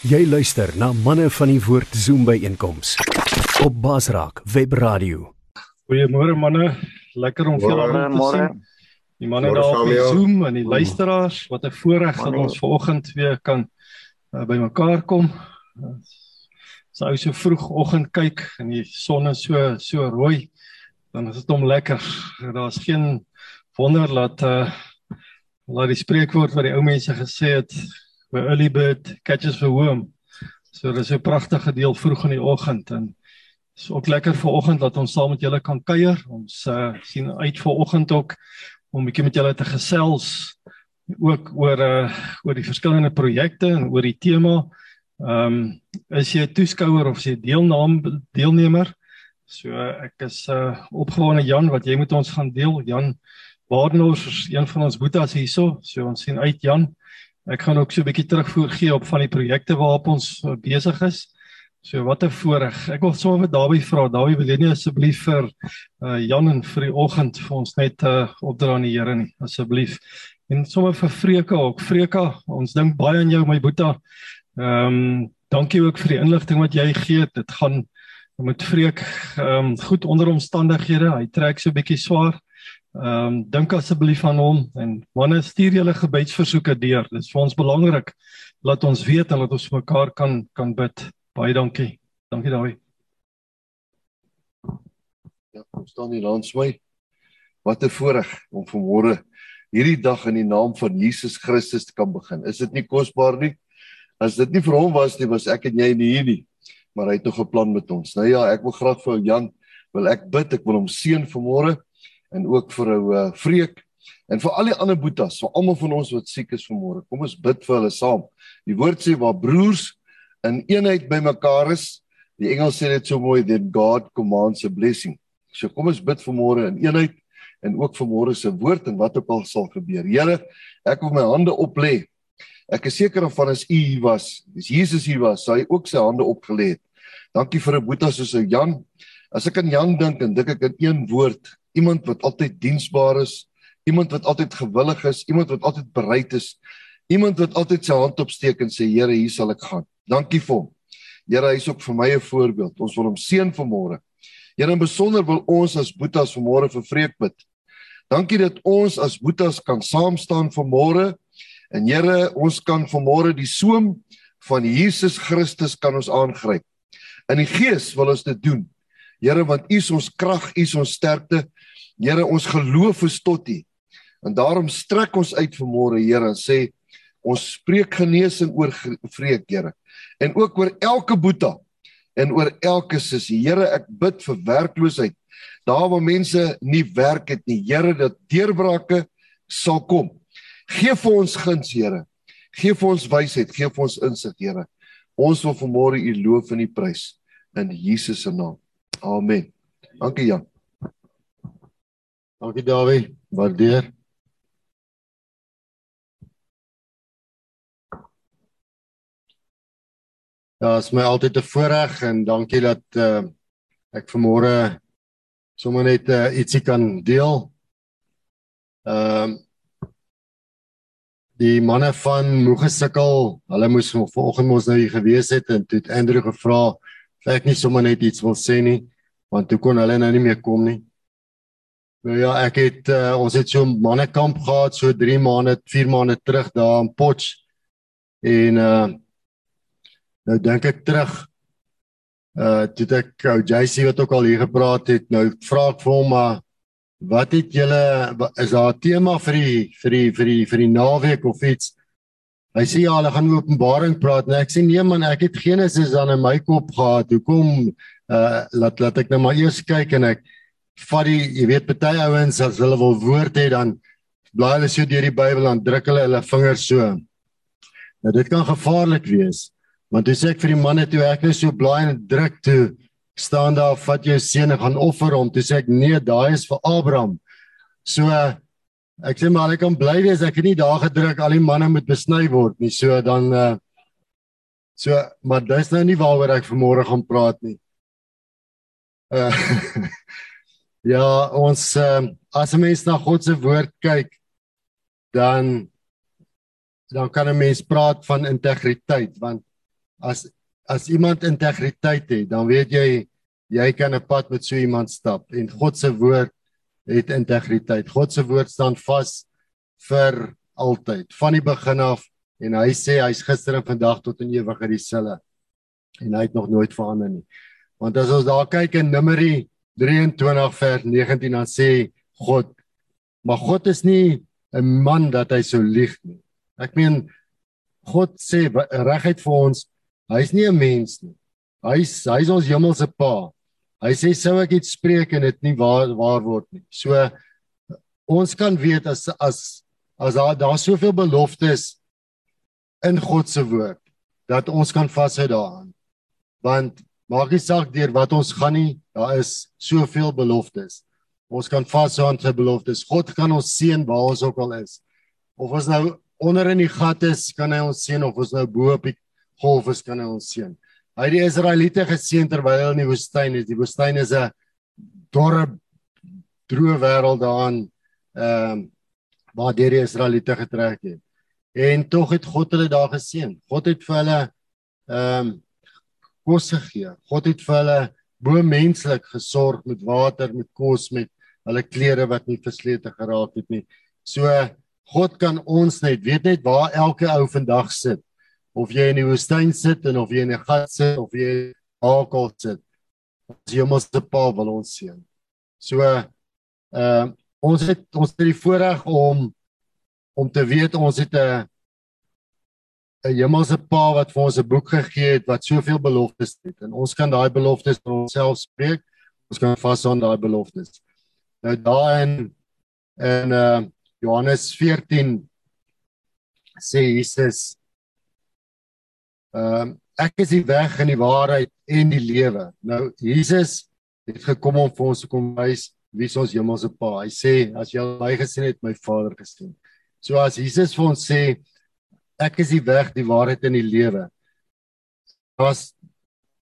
Jy luister na manne van die woord Zoom by einkoms op Basraak Web Radio. Goeiemôre manne, lekker om julle almal te sien. Die manne daar op Zoom en die luisteraars, wat 'n voorreg dat ons vanoggend weer kan uh, by mekaar kom. As ou so vroegoggend kyk en die son is so so rooi, dan is dit hom lekker. Daar's geen wonder dat uh laat die spreekwoord wat die ou mense gesê het, where early bird catches the worm. So dis 'n pragtige deel vroeg in die oggend en is ook lekker vir oggend dat ons saam met julle kan kuier. Ons uh, sien uit vir oggend ook om 'n bietjie met julle te gesels ook oor uh oor die verskillende projekte en oor die tema. Ehm um, is jy 'n toeskouer of is jy deelnaam deelnemer? So uh, ek is uh opgewonde Jan wat jy met ons gaan deel. Jan Badenhorst is een van ons boetas hierso. So ons sien uit Jan. Ek gaan ook so 'n bietjie terugvoer gee op van die projekte waarop ons uh, besig is. So wat 'n voorreg. Ek wil sommer vir Dawie vra. Dawie, wil jy nie asseblief vir uh, Jan en vir die oggend vir ons net uh, opdra aan die Here nie, asseblief. En sommer vir Freka ook. Freka, ons dink baie aan jou my boeta. Ehm um, dankie ook vir die inligting wat jy gee. Dit gaan met Freek ehm um, goed onder omstandighede. Hy trek so 'n bietjie swaar. Ehm um, dink asseblief aan hom en wanneer stuur julle gebedsversoeke deur. Dit is vir ons belangrik dat ons weet en dat ons mekaar kan kan bid. Baie dankie. Dankie daai. Ja, kom staan hier langs my. Wat 'n voorreg om vanmôre hierdie dag in die naam van Jesus Christus te kan begin. Is dit nie kosbaar nie? As dit nie vir hom was nie, was ek en jy nie hier nie. Maar hy het nog 'n plan met ons. Nou ja, ek wil graag vir Jan wil ek bid. Ek wil hom seën vanmôre en ook vir ou uh, Freek en vir al die ander boetas, vir almal van ons wat siek is vanmôre. Kom ons bid vir hulle saam. Die woord sê waar broers in eenheid bymekaar is, die Engels sê dit so mooi, that God commands a blessing. So kom ons bid vanmôre in eenheid en ook vanmôre se woord en wat ook al sal gebeur. Here, ek wil my hande oplê. Ek is seker of van as U hier was, as Jesus hier was, sou hy ook sy hande opgelê het. Dankie vir 'n boetas soos Jan. As ek aan Jan dink en dink ek aan een woord, iemand wat altyd diensbaar is, iemand wat altyd gewillig is, iemand wat altyd bereid is, iemand wat altyd sy hand opsteek en sê Here, hier sal ek gaan. Dankie vir hom. Here, hy is ook vir my 'n voorbeeld. Ons wil hom seën vanmôre. Here, in besonder wil ons as boetas vanmôre vir vreek bid. Dankie dat ons as boetas kan saam staan vanmôre. En Here, ons kan vanmôre die soem van Jesus Christus kan ons aangryp. In die gees wil ons dit doen. Here, want U is ons krag, U is ons sterkte. Here, ons geloof is tot U. En daarom strek ons uit vanmôre, Here, en sê ons spreek genesing oor vreek, Here. En ook oor elke boeta en oor elke sussie. Here, ek bid vir werkloosheid. Daar waar mense nie werk het nie, Here, dat deurbrake sal kom. Geef vir ons guns, Here. Geef vir ons wysheid, geef vir ons insig, Here. Ons wil vanmôre U loof en U prys in Jesus se naam. Amen. Dankie Jan. Dankie Dawie. Waardeer. Ja, is my altyd 'n voorreg en dankie dat uh, ek vanmôre sommer net uh, ietsie kan deel. Ehm uh, die manne van Moegesukkel, hulle moes vanoggend mos nou hier gewees het en toe het Andrew gevra ek nie sommer net iets wil sê nie want toe kon hulle nou nie meer kom nie. Nou ja, ek het uh, ons het so 'n mannekamp gehad so 3 maande, 4 maande terug daar in Potch. En uh nou dink ek terug uh toe ek ou JC wat ook al hier gepraat het, nou vra ek vir hom maar wat het julle is daar 'n tema vir die vir die vir die vir die naweek of iets? Hy sê ja, hulle gaan openbaring praat en ek sê nee man, ek het Genesis dan in my kop gehad. Hoekom uh laat laat ek nou maar eers kyk en ek vat die jy weet baie ouens as hulle wil woord hê dan blaai hulle so deur die Bybel en druk hulle hulle vingers so. Nou dit kan gevaarlik wees. Want jy sê ek vir die manne toe ek net so blaai en druk toe staan daar vat jou seun en gaan offer hom. Toe sê ek nee, daai is vir Abraham. So ek sê maar ek kan bly wees ek het nie daar gedruk al die manne moet besny word nie. So dan uh so maar dis nou nie waaroor ek vanmôre gaan praat nie. Uh, ja, ons uh, as 'n mens na God se woord kyk, dan dan kan 'n mens praat van integriteit want as as iemand integriteit het, dan weet jy jy kan 'n pad met so iemand stap en God se woord het integriteit. God se woord staan vas vir altyd, van die begin af en hy sê hy's gister en vandag tot in ewigheid dieselfde. En hy het nog nooit verander nie. Want as ons daar kyk in Numeri 23 vers 19 dan sê God, maar God is nie 'n man dat hy sou lieg nie. Ek meen God sê regheid vir ons, hy's nie 'n mens nie. Hy's hy's ons hemelse Pa. Hy sê sou ek iets spreek en dit nie waar waar word nie. So ons kan weet as as as daar daar soveel beloftes in God se woord dat ons kan vashou daaraan. Want maak nie saak deur wat ons gaan nie, daar is soveel beloftes. Ons kan vashou aan sy beloftes. God kan ons seën waar ons ook al is. Of ons nou onder in die gat is, kan hy ons seën of ons nou bo op die golf is, kan hy ons seën. Hy het die Israeliete geseën terwyl hulle in die woestyn is. Die woestyn is 'n dorre droë wêreld daarin ehm um, waar die Israeliete getrek het. En tog het God hulle daar geseën. God het vir hulle ehm um, kos gegee. God het vir hulle bo menslik gesorg met water, met kos, met hulle klere wat nie verslete geraak het nie. So God kan ons net weet net waar elke ou vandag sit of jy in die woestyn sit en of jy in 'n gat sit of jy alkohol sit. Ons hemelse Pa wil ons seën. So ehm uh, ons het ons het die voorreg om om te weet ons het 'n 'n hemelse Pa wat vir ons 'n boek gegee het wat soveel beloftes het en ons kan daai beloftes vir onsself spreek. Ons kan vashou aan daai beloftes. Nou daarin in uh Johannes 14 sê Jesus Ehm um, ek is die weg en die waarheid en die lewe. Nou Jesus het gekom om vir ons te kom wys wie ons hemelse Pa. Hy sê as jy my gesien het, my Vader gesien. So as Jesus vir ons sê ek is die weg, die waarheid en die lewe. Was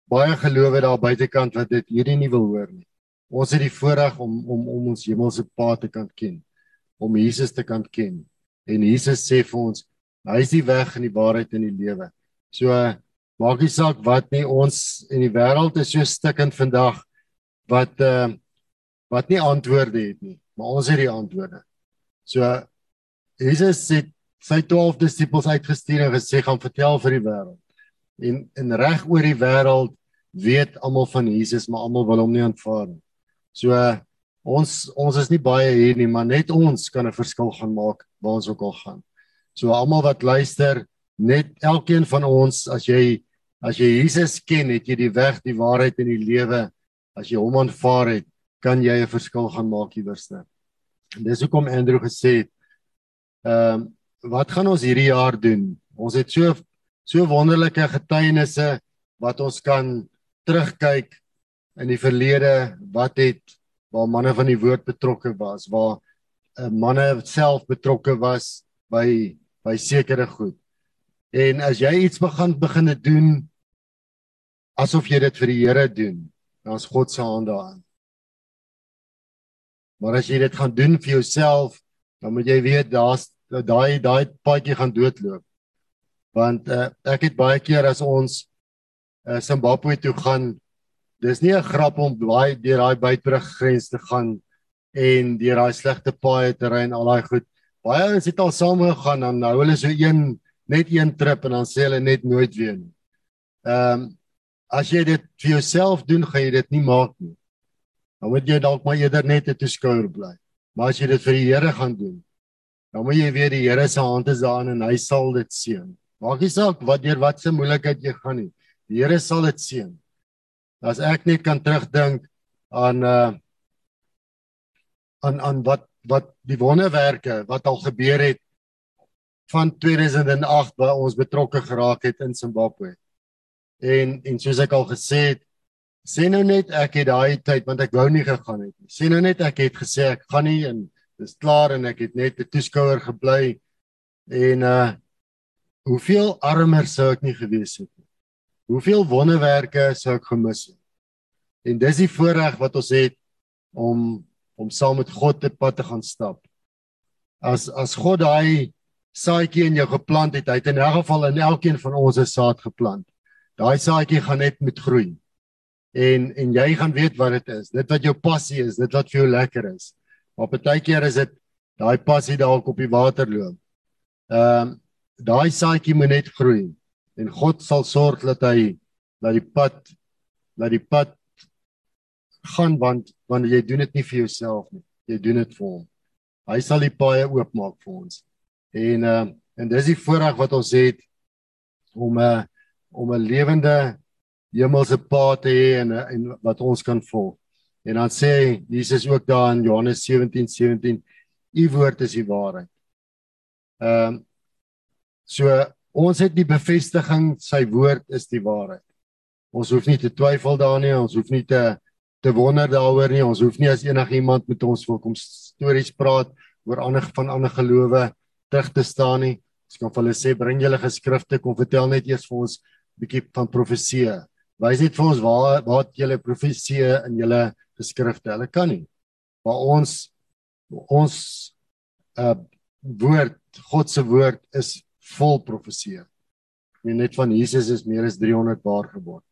baie gelowe daar buitekant wat dit hierdie nie wil hoor nie. Ons het die voorreg om om om ons hemelse Pa te kan ken, om Jesus te kan ken. En Jesus sê vir ons, hy is die weg en die waarheid en die lewe. So maak nie saak wat nie ons in die wêreld is so stikkend vandag wat uh wat nie antwoorde het nie, maar ons het die antwoorde. So Jesus het sy 12 disippels uitgestuur en gesê gaan vertel vir die wêreld. En in reg oor die wêreld weet almal van Jesus, maar almal wil hom nie aanvaar nie. So ons ons is nie baie hier nie, maar net ons kan 'n verskil gaan maak waar ons ook al gaan. So almal wat luister, net elkeen van ons as jy as jy Jesus ken, het jy die weg, die waarheid en die lewe. As jy hom aanvaar het, kan jy 'n verskil gaan maak hierwerste. En dis hoekom Andrew gesê het, ehm um, wat gaan ons hierdie jaar doen? Ons het so so wonderlike getuienisse wat ons kan terugkyk in die verlede wat het waar manne van die woord betrokke was, waar uh, manne self betrokke was by by sekere goed. En as jy iets begin beginne doen asof jy dit vir die Here doen, dan is God se hand daarin. Maar as jy dit gaan doen vir jouself, dan moet jy weet daar's daai daai paadjie gaan doodloop. Want uh, ek het baie keer as ons uh, Zimbabwe toe gaan, dis nie 'n grap om baie deur daai buitebrug grens te gaan en deur daai slegte paaie te ry en al daai goed. Baie ons het al saam gegaan dan nou hulle so een net een trip en dan sê hulle net nooit weer nie. Ehm um, as jy dit vir jouself doen, gaan jy dit nie maak nie. Dan moet jy dalk maar eerder net 'n toeskouer bly. Maar as jy dit vir die Here gaan doen, dan moet jy weet die Here se hand is daarin en hy sal dit seën. Maak nie saak wat deur wat se moeilikheid jy gaan nie. Die Here sal dit seën. As ek net kan terugdink aan uh aan aan wat wat die wonderwerke wat al gebeur het van 2008 waar ons betrokke geraak het in Zimbabwe. En en soos ek al gesê het, sê nou net ek het daai tyd want ek wou nie gegaan het nie. Sê nou net ek het gesê ek gaan nie en dis klaar en ek het net 'n toeskouer gebly en uh hoeveel armer sou ek nie gewees het nie. Hoeveel wonderwerke sou ek gemis het. En dis die voorreg wat ons het om om saam met God te pad te gaan stap. As as God daai saadjie in jou geplant het, hy het in elk geval in elkeen van ons 'n saad geplant. Daai saadjie gaan net met groei. En en jy gaan weet wat dit is. Dit wat jou passie is, dit wat vir jou lekker is. Maar partykeer is dit daai passie dalk op die water loop. Ehm um, daai saadjie moet net groei en God sal sorg dat hy dat die pad dat die pad gaan want want jy doen dit nie vir jouself nie. Jy doen dit vir hom. Hy sal die paaie oopmaak vir ons. En uh en dis die voorreg wat ons het om 'n uh, om 'n lewende hemelse pa te hê en en wat ons kan volg. En dan sê Jesus ook daar in Johannes 17:17 17, u woord is die waarheid. Ehm um, so ons het die bevestiging sy woord is die waarheid. Ons hoef nie te twyfel daarin nie, ons hoef nie te te wonder daaroor nie. Ons hoef nie as enigiemand met ons wil kom stories praat oor ander van ander gelowe terug te staan nie. Ons kan vir hulle sê bring julle geskrifte, kom vertel net eers vir ons bietjie van profesie. Wys net vir ons waar waar julle profesie in julle geskrifte. Hulle kan nie. Maar ons ons uh woord, God se woord is vol profesie. Net van Jesus is meer as 300 jaar gebore.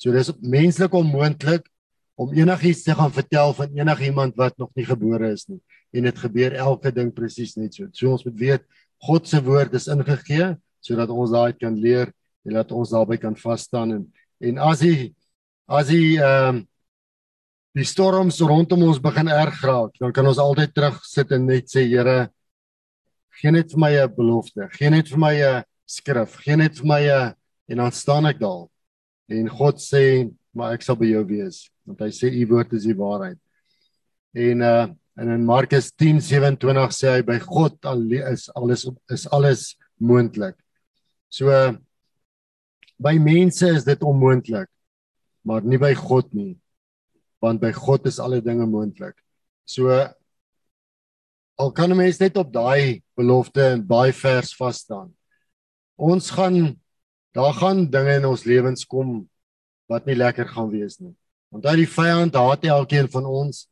So dis menslik onmoontlik om enigiets te gaan vertel van enigiemand wat nog nie gebore is nie en dit gebeur elke ding presies net so. So ons moet weet God se woord is ingegee sodat ons daai kan leer en dat ons daarbey kan vas staan en en as hy as hy ehm um, die storms rondom ons begin erg raak, dan kan ons altyd terug sit en net sê Here, gee net vir my 'n belofte, gee net vir my 'n skrif, gee net vir my 'n en dan staan ek daar. En God sê, maar ek sal by jou wees want hy sê u woord is die waarheid. En uh en in Markus 10:27 sê hy by God is alles is alles moontlik. So uh, by mense is dit onmoontlik, maar nie by God nie. Want by God is alle dinge moontlik. So uh, al kan 'n mens net op daai belofte en daai vers vas staan. Ons gaan daar gaan dinge in ons lewens kom wat nie lekker gaan wees nie. Hy die vyand haat elkeen van ons.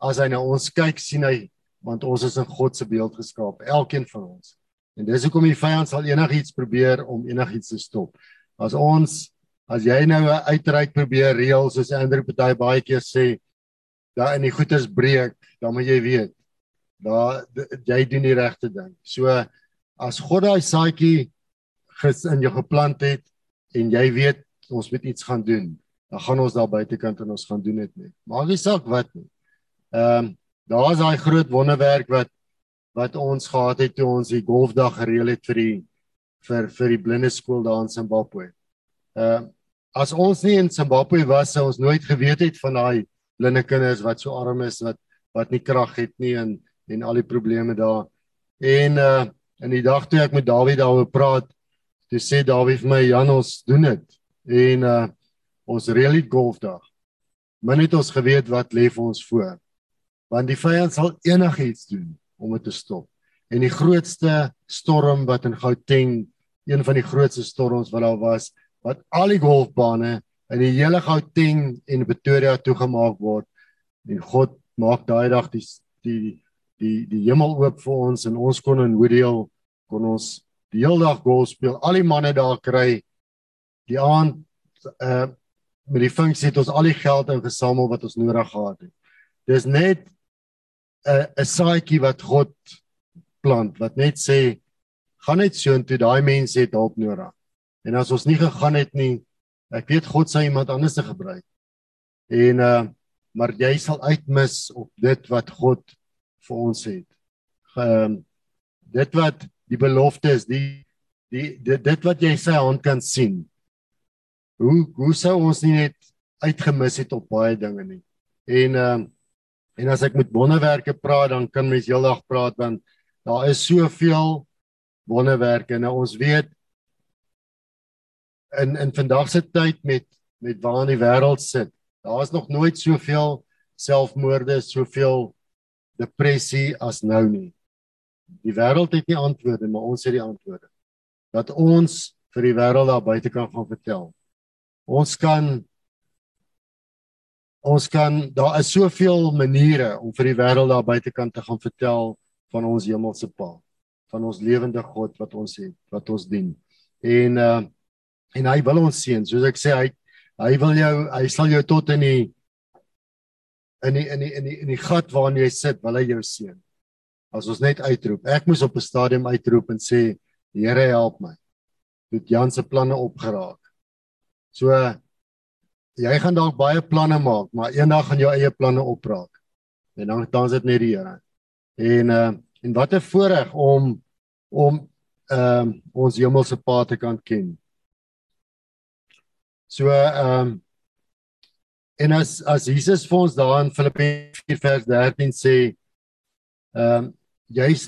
As hy na ons kyk, sien hy want ons is in God se beeld geskaap, elkeen van ons. En dis hoekom die vyand sal enigiets probeer om enigiets te stop. As ons as jy nou 'n uitreik probeer reël soos Andrew party baie keer sê, daar in die goeters breek, dan moet jy weet, daar jy doen die regte ding. So as God daai saadjie in jou geplant het en jy weet ons moet iets gaan doen, dan gaan ons daar buitekant en ons gaan doen dit net. Maak nie saak wat nie. Ehm um, daar's daai groot wonderwerk wat wat ons gehad het toe ons die golfdag gereël het vir die vir vir die blinde skool daar in Zimbabwe. Ehm uh, as ons nie in Zimbabwe was sou ons nooit geweet het van daai blinde kinders wat so arm is wat wat nie krag het nie en en al die probleme daar. En uh in die dag toe ek met Dawie daaroor praat, toe sê Dawie vir my Jan ons doen dit. En uh ons really golfdag. Maar net ons geweet wat lê vir ons voor. Want die vyand sal enigiets doen om dit te stop. En die grootste storm wat in Gauteng, een van die grootste storms wat daar was, wat al die golfbane in die hele Gauteng en Pretoria toegemaak word. En God maak daai dag die die die die hemel oop vir ons en ons kon in Hoedeel kon ons die hele dag golf speel. Al die manne daar kry die aand uh met die funksie het ons al die geld ingesamel wat ons nodig gehad het. Dis net 'n 'n saadjie wat God plant wat net sê gaan net so intoe daai mense het hulp nodig. En as ons nie gegaan het nie, ek weet God sou iemand anders te gebruik. En uh maar jy sal uitmis op dit wat God vir ons het. Ehm dit wat die belofte is, die die dit, dit wat jy sy hand kan sien hoe hoe sou ons nie net uitgemis het op baie dinge nie. En ehm uh, en as ek met wonderwerke praat, dan kan mens heeldag praat want daar is soveel wonderwerke. Nou ons weet in in vandag se tyd met met waar in die wêreld sit, daar is nog nooit soveel selfmoorde, soveel depressie as nou nie. Die wêreld het nie antwoorde, maar ons het die antwoorde. Dat ons vir die wêreld daar buite kan gaan vertel ons kan ons kan daar is soveel maniere om vir die wêreld daar buitekant te gaan vertel van ons hemelse Pa, van ons lewende God wat ons het, wat ons dien. En uh en hy wil ons seën. Soos ek sê, hy hy wil jou hy sal jou tot in die in die in die in die in die gat waarin jy sit, wil hy jou seën. As ons net uitroep. Ek moes op 'n stadium uitroep en sê, Here help my. Dit Jan se planne opgeraak. So jy gaan dalk baie planne maak, maar eendag gaan jou eie planne opraak. En dan dan is dit net die Here. En uh en wat 'n voorreg om om ehm um, ons hemelse Pa te kan ken. So ehm um, en as as Jesus vir ons daar in Filippense 4 vers 13 sê ehm um, jy's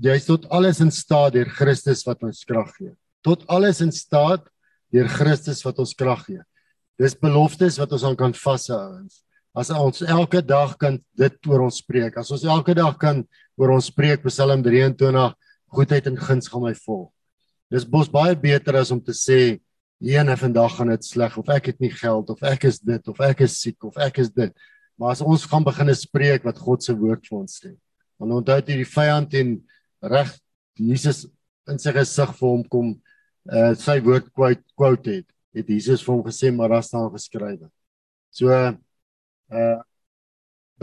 jy's tot alles in staat deur Christus wat ons krag gee. Tot alles in staat deur Christus wat ons krag gee. Dis beloftes wat ons aan kan vashou. As ons elke dag kan dit oor ons spreek. As ons elke dag kan oor ons spreek Psalm 23 goedheid en guns gaan my volg. Dis bos baie beter as om te sê ene vandag gaan dit sleg of ek het nie geld of ek is dit of ek is siek of ek is dit. Maar as ons gaan begine spreek wat God se woord vir ons sê. Want onthou dit die vyand en reg Jesus in sy gesig vir hom kom uh sy woord quote quote het het Jesus vir hom gesê maar daar staan geskrywe. So uh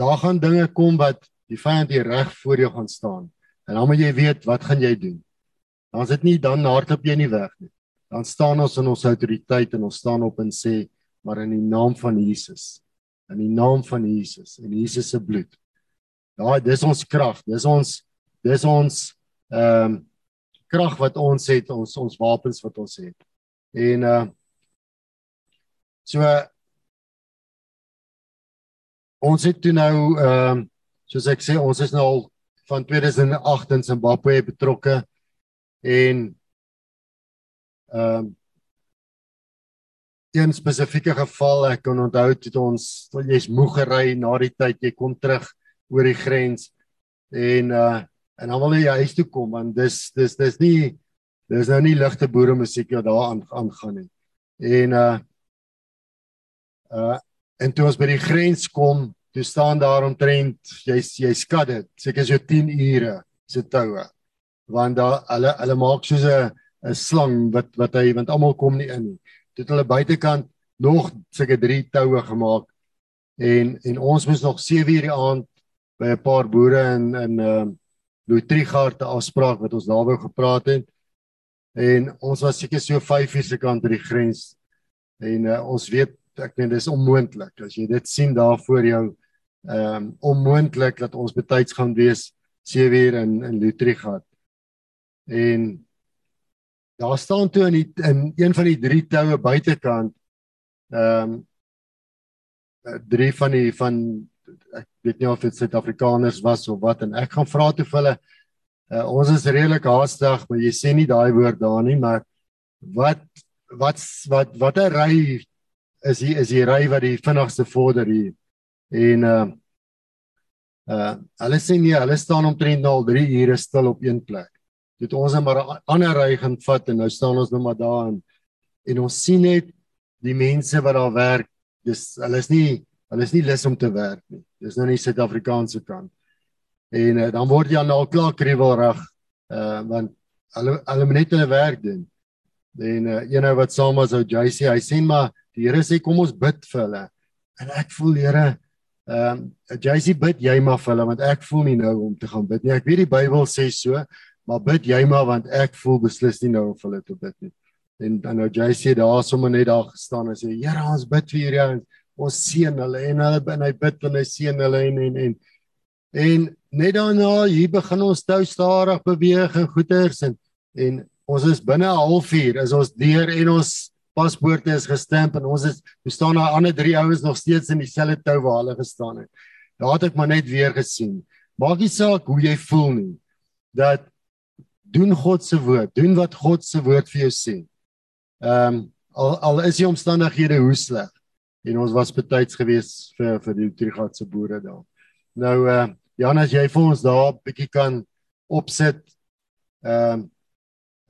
daar gaan dinge kom wat die vyand hier reg voor jou gaan staan. En dan moet jy weet wat gaan jy doen? Dan is dit nie dan hardloop jy nie weg nie. Dan staan ons in ons autoriteit en ons staan op en sê maar in die naam van Jesus. In die naam van Jesus en Jesus se bloed. Daai dis ons krag. Dis ons dis ons ehm um, krag wat ons het, ons ons wapens wat ons het. En uh So ons het toe nou ehm uh, soos ek sê ons is nou al van 2008 in Zimbabwe betrokke en ehm um, een spesifieke geval ek kan onthou het ons jy's moeg gery na die tyd jy kom terug oor die grens en uh en wil jy huis toe kom want dis dis dis nie dis nou nie ligte boere musiek wat daar aan aangaan nie en uh Uh en toe ons by die grens kom, toe staan daar omtrent jy jy skat dit, seker so 10 ure se toue. Want daar hulle hulle maak soos 'n 'n slang wat wat hy want almal kom nie in nie. Toe het hulle buitekant nog seker 3 toue gemaak en en ons moes nog 7 uur die aand by 'n paar boere in in uh Louis Trigard te afspraak wat ons daarby gepraat het. En ons was seker so 5 uur se kant by die grens en uh, ons weet ek meen dis onmoontlik as jy dit sien daar voor jou ehm um, onmoontlik dat ons betyds gaan wees 7 uur in in Lutrigat. En daar staan toe in die, in een van die drie toue buitekant ehm um, drie van die van ek weet nie of dit Suid-Afrikaners was of wat en ek gaan vra toe vir hulle uh, ons is redelik haastig maar jy sê nie daai woord daar nie maar wat wat wat wat 'n ry is hier is die ry wat die vinnigste vorder hier. En uh uh hulle sê nee, hulle staan omtrent nou al 3 ure stil op een plek. Dit ons net maar 'n ander ry gaan vat en nou staan ons nou maar daar en en ons sien net die mense wat daar werk. Dis hulle is nie hulle is nie lus om te werk nie. Dis nou nie Suid-Afrikaanse kant. En uh, dan word jy al nou klaar kriewelreg uh want hulle hulle moet net hulle werk doen. En uh, eenou wat saam was ou JC, hy sê maar Die Here sê kom ons bid vir hulle. En ek voel Here, ehm um, JC bid jy maar vir hulle want ek voel nie nou om te gaan bid nie. Ek weet die Bybel sê so, maar bid jy maar want ek voel beslis nie nou om vir hulle te bid nie. En dan nou JC daar sommer net daar gestaan en sê Here, ons bid vir hierdie ouens. Ons seën hulle en hulle en hy bid en hy seën hulle en en en en net daarna hier begin ons tou stadig beweeg en goeters en en ons is binne 'n halfuur is ons deur en ons paspoorte is gestamp en ons is ons staan daar ander drie ouens nog steeds in dieselfde tou waar hulle gestaan het. Daar het ek maar net weer gesien. Maak nie saak hoe jy voel nie. Dat doen God se woord, doen wat God se woord vir jou sê. Ehm um, al al is die omstandighede hoe sleg en ons was betyds gewees vir vir die Trigat se boere daar. Nou uh Jan as jy vir ons daar bietjie kan opsit. Ehm um,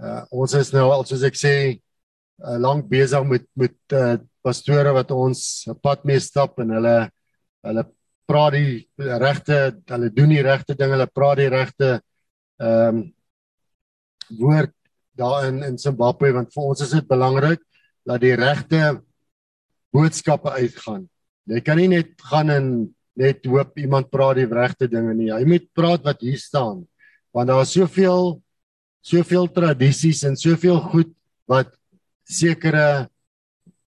uh ons is nou al soos ek sê uh, lank besig met met uh, pastore wat ons pad mee stap en hulle hulle praat die regte hulle doen die regte ding hulle praat die regte ehm um, woord daar in in Zimbabwe want vir ons is dit belangrik dat die regte boodskappe uitgaan. Jy kan nie net gaan en net hoop iemand praat die regte dinge nie. Jy moet praat wat hier staan. Want daar is soveel soveel tradisies en soveel goed wat sekere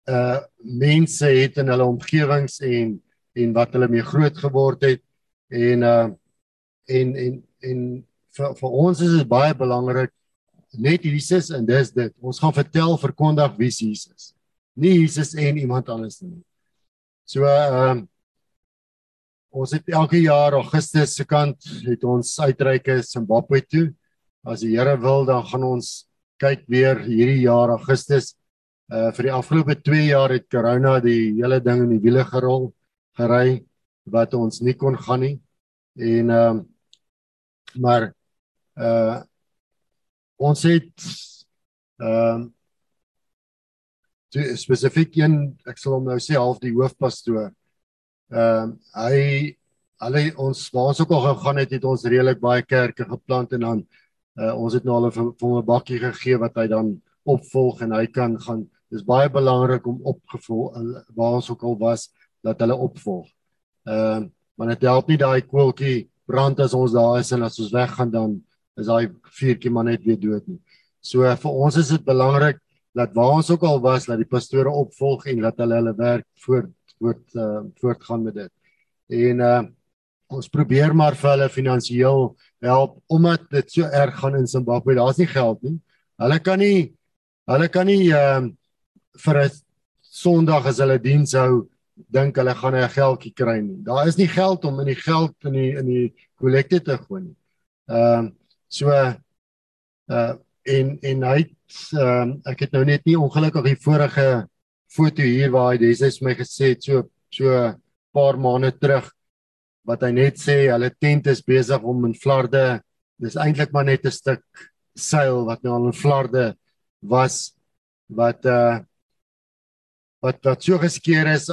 uh mense het in hulle omgewings en en wat hulle mee groot geword het en uh en en en vir, vir ons is dit baie belangrik net Jesus en dis dit ons gaan vertel verkondig wie Jesus is nie Jesus en iemand anders nie. So ehm uh, ons het elke jaar Augustus se kant het ons uitreike Zimbabwe toe. As die Here wil dan gaan ons kyk weer hierdie jaar Augustus. Uh vir die afgelope 2 jaar het corona die hele ding in die wiele gerol gery wat ons nie kon gaan nie. En ehm uh, maar uh ons het ehm uh, spesifiek een ek sal hom nou sê half die hoofpastoor ehm uh, hy alle ons waar ons ook al gegaan het het ons redelik baie kerke geplant en dan uh, ons het nou al vir hom 'n bakkie gegee wat hy dan opvolg en hy kan gaan dis baie belangrik om opgevolg waar ons ook al was dat hulle opvolg. Ehm uh, maar dit help nie daai koeltjie brand as ons daar is en as ons weggaan dan is daai vuurtjie maar net weer dood nie. So uh, vir ons is dit belangrik dat waar ons ook al was dat die pastore opvolg en dat hulle hulle werk voort voort uh, voortgaan met dit. En uh ons probeer maar vir hulle finansiëel help omdat dit so erg gaan in Zimbabwe. Daar's nie geld nie. Hulle kan nie hulle kan nie ehm uh, vir 'n Sondag as hulle diens hou dink hulle gaan 'n geldjie kry nie. Daar is nie geld om in die geld in die in die kollekte te gooi nie. Ehm uh, so uh en en hy ehm uh, ek het nou net nie ongelukkig die vorige foto hier waar hy is my gesê het so so paar maande terug wat hy net sê hulle tent is besig om in flarde dis eintlik maar net 'n stuk seil wat nou al in flarde was wat uh wat wat so geskeur is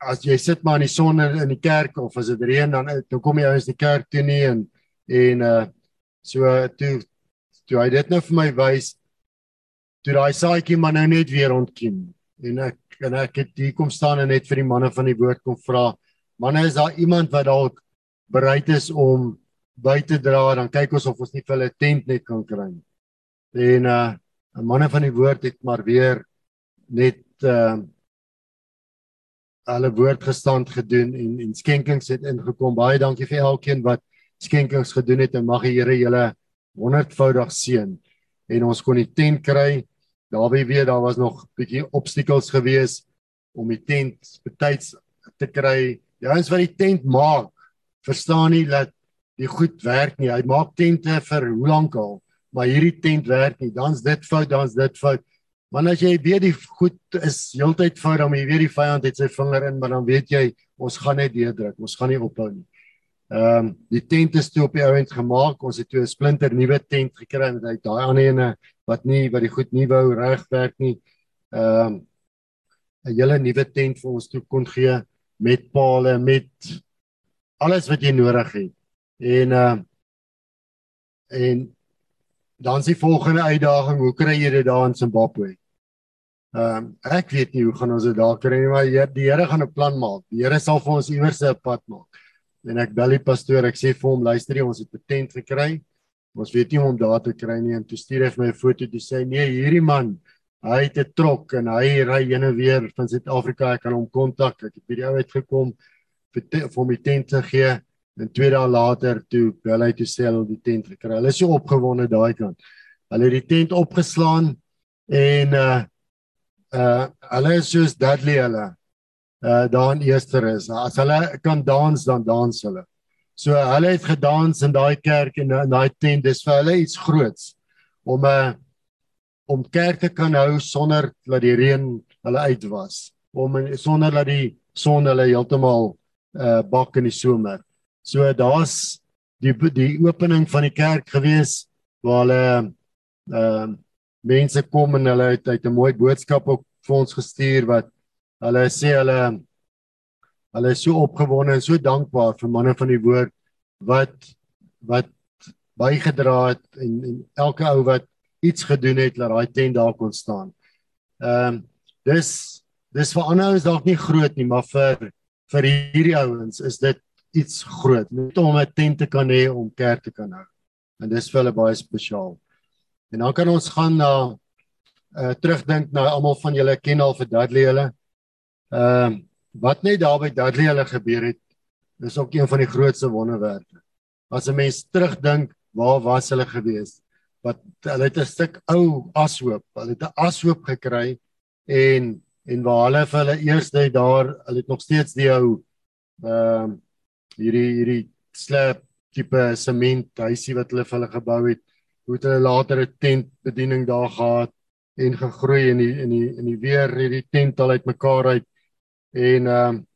as jy sit maar in die son in die kerk of as dit reën dan dan kom jy ouens die kerk toe nie en en uh so toe toe hy dit nou vir my wys toe daai saaitjie maar nou net weer ontkiem. En ek en ek het hier kom staan en net vir die manne van die woord kom vra manne is daar iemand wat dalk bereid is om by te dra? Dan kyk ons of ons nie vir hulle tent net kan kry en uh manne van die woord het maar weer net uh hulle woord gestand gedoen en en skenkings het ingekom. Baie dankie vir elkeen wat skenkings gedoen het en mag die Here julle honderdvoudig seën. En ons kon die tent kry. Daarby weer daar was nog bietjie obstacles gewees om die tent betyds te kry. Die ouens wat die tent maak, verstaan nie dat die goed werk nie. Hy maak tente vir hoe lank al, maar hierdie tent werk nie. Dan's dit fout, dan's dit fout. Want as jy weet die goed is heeltyd fout dan jy weet die vyand het sy vinger in, maar dan weet jy ons gaan net deurdruk. Ons gaan nie ophou nie. Ehm um, die tent is toe op die ouend gemaak. Ons het toe 'n splinter nuwe tent gekry en uit daai ander ene wat nie wat die goed nie wou regwerk nie. Ehm um, 'n hele nuwe tent vir ons toe kon gee met palle, met alles wat jy nodig het. En ehm uh, en dan is die volgende uitdaging, hoe kry jy dit daar in Zimbabwe? Ehm um, ek weet nie hoe gaan ons dit daar kry nie, maar die, Here gaan 'n plan maak. Die Here sal vir ons iewers 'n pad maak. En ek bel die pastoor, ek sê vir hom, luister jy, ons het 'n tent gekry. Ons weet nie hoe om daar te kry nie en toe stuur hy vir my 'n foto toe sê nee, hierdie man, hy het 'n trok en hy ry heen en weer van Suid-Afrika, ek kan hom kontak. Ek het by die ou uitgekom vir vir hom die tent te gee en 2 dae later toe bel hy toe sê hulle die tent gekry. Hulle is so opgewonde daai kant. Hulle het die tent opgeslaan en uh uh hulle is soos Dudley hulle uh daar in Easter is. As hulle kan dans dan dans hulle. So hulle het gedans in daai kerk en in daai tent. Dis vir hulle iets groots om 'n uh, om kerk te kan hou sonder dat die reën hulle uit was. Om sonder dat die son hulle heeltemal uh bak in die somer. So daar's die die opening van die kerk gewees waar hulle uh mense kom en hulle het uit 'n mooi boodskap ook vir ons gestuur wat hulle sê hulle hulle is so opgewonde en so dankbaar vir manne van die woord wat wat bygedra het en en elke ou wat iets gedoen het dat daai tent daar kon staan. Ehm um, dis dis vir ander ouens dalk nie groot nie, maar vir vir hierdie ouens is dit iets groot. Net om 'n tent te kan hê om kerk te kan hou. En dis vir hulle baie spesiaal. En dan kan ons gaan na uh terugdink na almal van julle ken al vir Dudley hulle. Ehm uh, wat net daar by Dudley hulle gebeur het, is ook een van die grootste wonderwerke. As 'n mens terugdink, waar was hulle gewees? Wat hulle het 'n stuk ou ashoop, hulle het 'n ashoop gekry en en waar hulle vir hulle eerste daar, hulle het nog steeds die ou ehm uh, hierdie hierdie slab tipe sement huisie wat hulle vir hulle gebou het. Hoe het hulle later 'n tent bediening daar gehad en gegroei in die in die in die weer hierdie tent al uitmekaar uit en ehm um,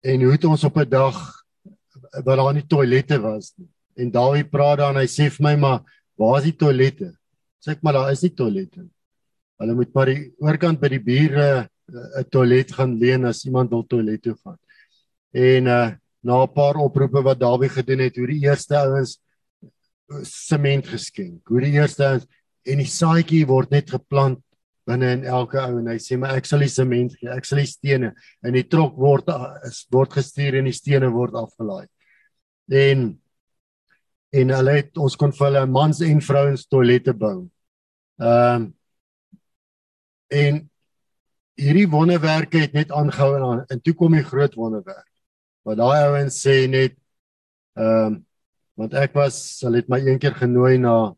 en hoe het ons op 'n dag waar daar nie toilette was nie. En Dawie praat dan hy sê vir my maar waar is die toilette? Sê ek maar daar is nie toilette nie. Hulle moet maar die oorkant by die bure eh, 'n toilet gaan leen as iemand wil toilet toe gaan. En uh na 'n paar oproepe wat Dawie gedoen het, hoe die eerste ouens sement geskenk. Hoe die eerste ouens en die saadjie word net geplant binne in elke ou en hy sê maar ek sal die sement gee, ek sal die stene en die trok word is word gestuur en die stene word afgelaai. En en hulle het ons kon vir hulle mans en vrouens toilette bou. Ehm um, en hierdie wonderwerke het net aangehou en, en toe kom die groot wonderwerk. Maar daai ouens sê net ehm um, want ek was hulle het my een keer genooi na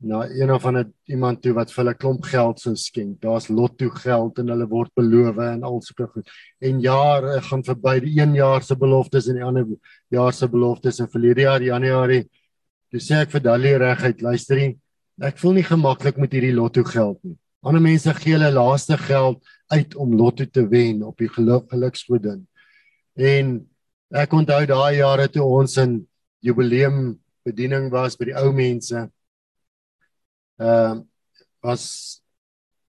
na een of ander iemand toe wat vir hulle klomp geld sou skenk. Daar's lotto geld en hulle word beloof en al sulke goed. En jare gaan verby, die een jaar se beloftes en die ander jaar se beloftes en verlede jaar Januarie toe sê ek vir Dalie reguit, luister nie. Ek voel nie gemaklik met hierdie lotto geld nie. Ander mense gee hulle laaste geld uit om lotto te wen op die geluk geluksgodin. En ek onthou daai jare toe ons in jubileum bediening was by die ou mense. Ehm uh, was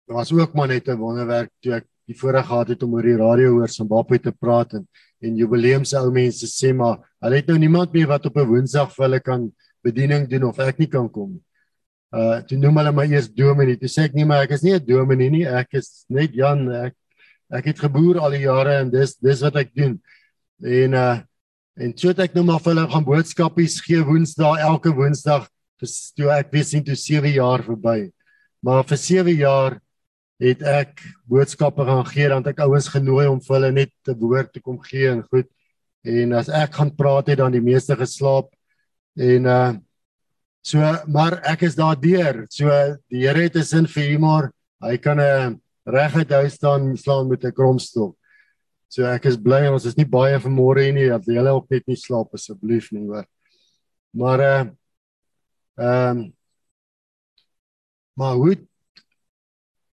was ook maar net 'n wonderwerk toe ek die voorreg gehad het om oor die radio hoor Zimbabwe te praat en en jubileum se ou mense sê maar hulle het nou niemand meer wat op 'n woensdag vir hulle kan bediening doen of ek nie kan kom nie. Uh toe noem hulle my eers dominee. Toe sê ek nee maar ek is nie 'n dominee nie, ek is net Jan. Ek ek het geboer al die jare en dis dis wat ek doen. En uh en toe ek nou maar vir hulle gaan boodskapies gee Woensdae elke Woensdag toe ek weet sien toe 7 jaar verby. Maar vir 7 jaar het ek boodskappe gaan gee dan het ek ouens genooi om vir hulle net 'n woord te kom gee en goed. En as ek gaan praat het dan die meeste geslaap en uh so maar ek is daar deur. So die Here het 'n sin vir humor. Hy kan 'n uh, reguit hou staan slaan met 'n kromstok. So ek is bly ons is nie baie vanmôre nie dat julle ook net nie slaap asseblief nie hoor. Maar uh ehm um, maar hoe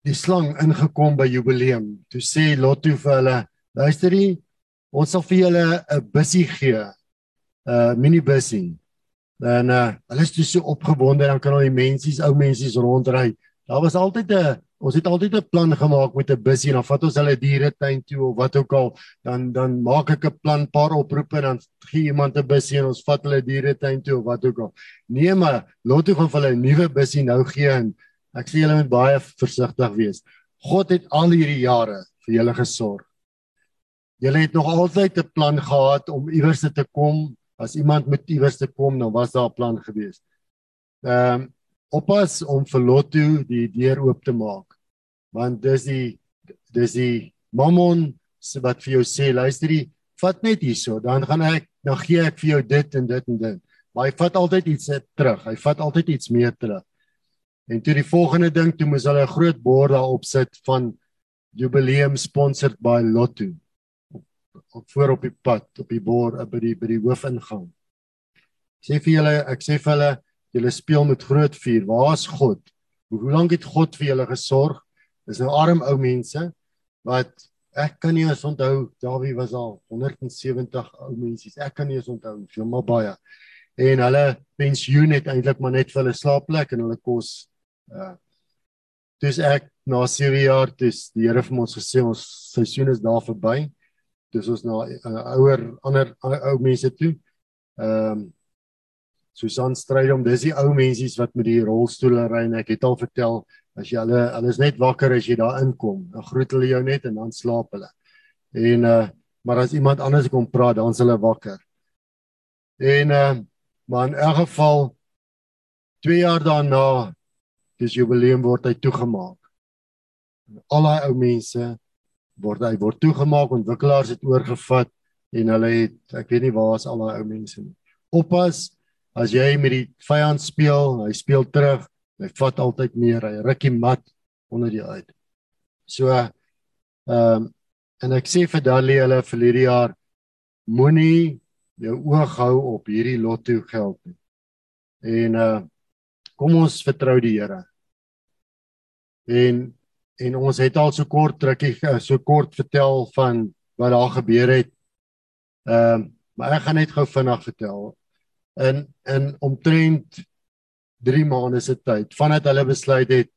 die slang ingekom by jubileum. Toe sê Lotto vir hulle, luister jy, ons sal vir julle 'n bussie gee. 'n uh, minibussie. En uh hulle is so opgewonde dan kan al die mensies, ou mensies rondry. Daar was altyd 'n ons het altyd 'n plan gemaak met 'n busjie en dan vat ons hulle dieretuin toe of wat ook al. Dan dan maak ek 'n plan paar oproepe en dan gee iemand 'n busjie en ons vat hulle dieretuin toe of wat ook al. Nee maar laat toe gaan vir hulle 'n nuwe busjie nou gee en ek sê julle moet baie versigtig wees. God het al hierdie jare vir julle gesorg. Julle het nog altyd 'n plan gehad om iewers te kom. As iemand met iewers te kom dan was daar 'n plan gewees ehm um, oppas om vir Lotto die deur oop te maak. Want dis die dis die mammon wat vir jou sê, luister jy, vat net hierso, dan gaan ek dan gee ek vir jou dit en dit en dit. Maar hy vat altyd iets terug. Hy vat altyd iets meer terug. En toe die volgende ding, toe moes hulle 'n groot bord daar opsit van jubileum sponsored by Lotto. Op voor op die pad, op die bord by die by die hoofingang. Sê vir julle, ek sê vir hulle Julle speel met groot vuur. Waar's God? Hoe lank het God vir julle gesorg? Dis nou arm ou mense wat ek kan nie eens onthou Dawie was al 170 ou mense. Ek kan nie eens onthou veel maar baie. En hulle pensioen het eintlik maar net vir hulle slaapplek en hulle kos. Uh dis ek na 7 jaar dis die Here vir ons gesê ons seisoen is daar verby. Dis ons na uh, ouer ander ou mense toe. Ehm um, Susan Strydom, dis die ou mensies wat met die rolstoele ry en ek het al vertel As jy hulle hulle is net wakker as jy daar inkom, dan groet hulle jou net en dan slaap hulle. En uh maar as iemand anders kom praat, dan is hulle wakker. En uh maar in elk geval 2 jaar daarna dis jubileum word hy toegemaak. Al daai ou mense word hy word toegemaak, ontwikkelaars het oorgevat en hulle het ek weet nie waar is al daai ou mense nie. Oppas as jy met die vyand speel, hy speel terug, hy vat altyd meer, hy ruk die mat onder die uit. So ehm um, en ek sê vir Dalie hulle verlede jaar moenie jou oog hou op hierdie lotto geld nie. En uh kom ons vertrou die Here. En en ons het al so kort drukkie eh, so kort vertel van wat daar gebeur het. Ehm uh, maar ek gaan net gou vinnig vertel. In in omtrent 3 maande se tyd vandat hulle besluit het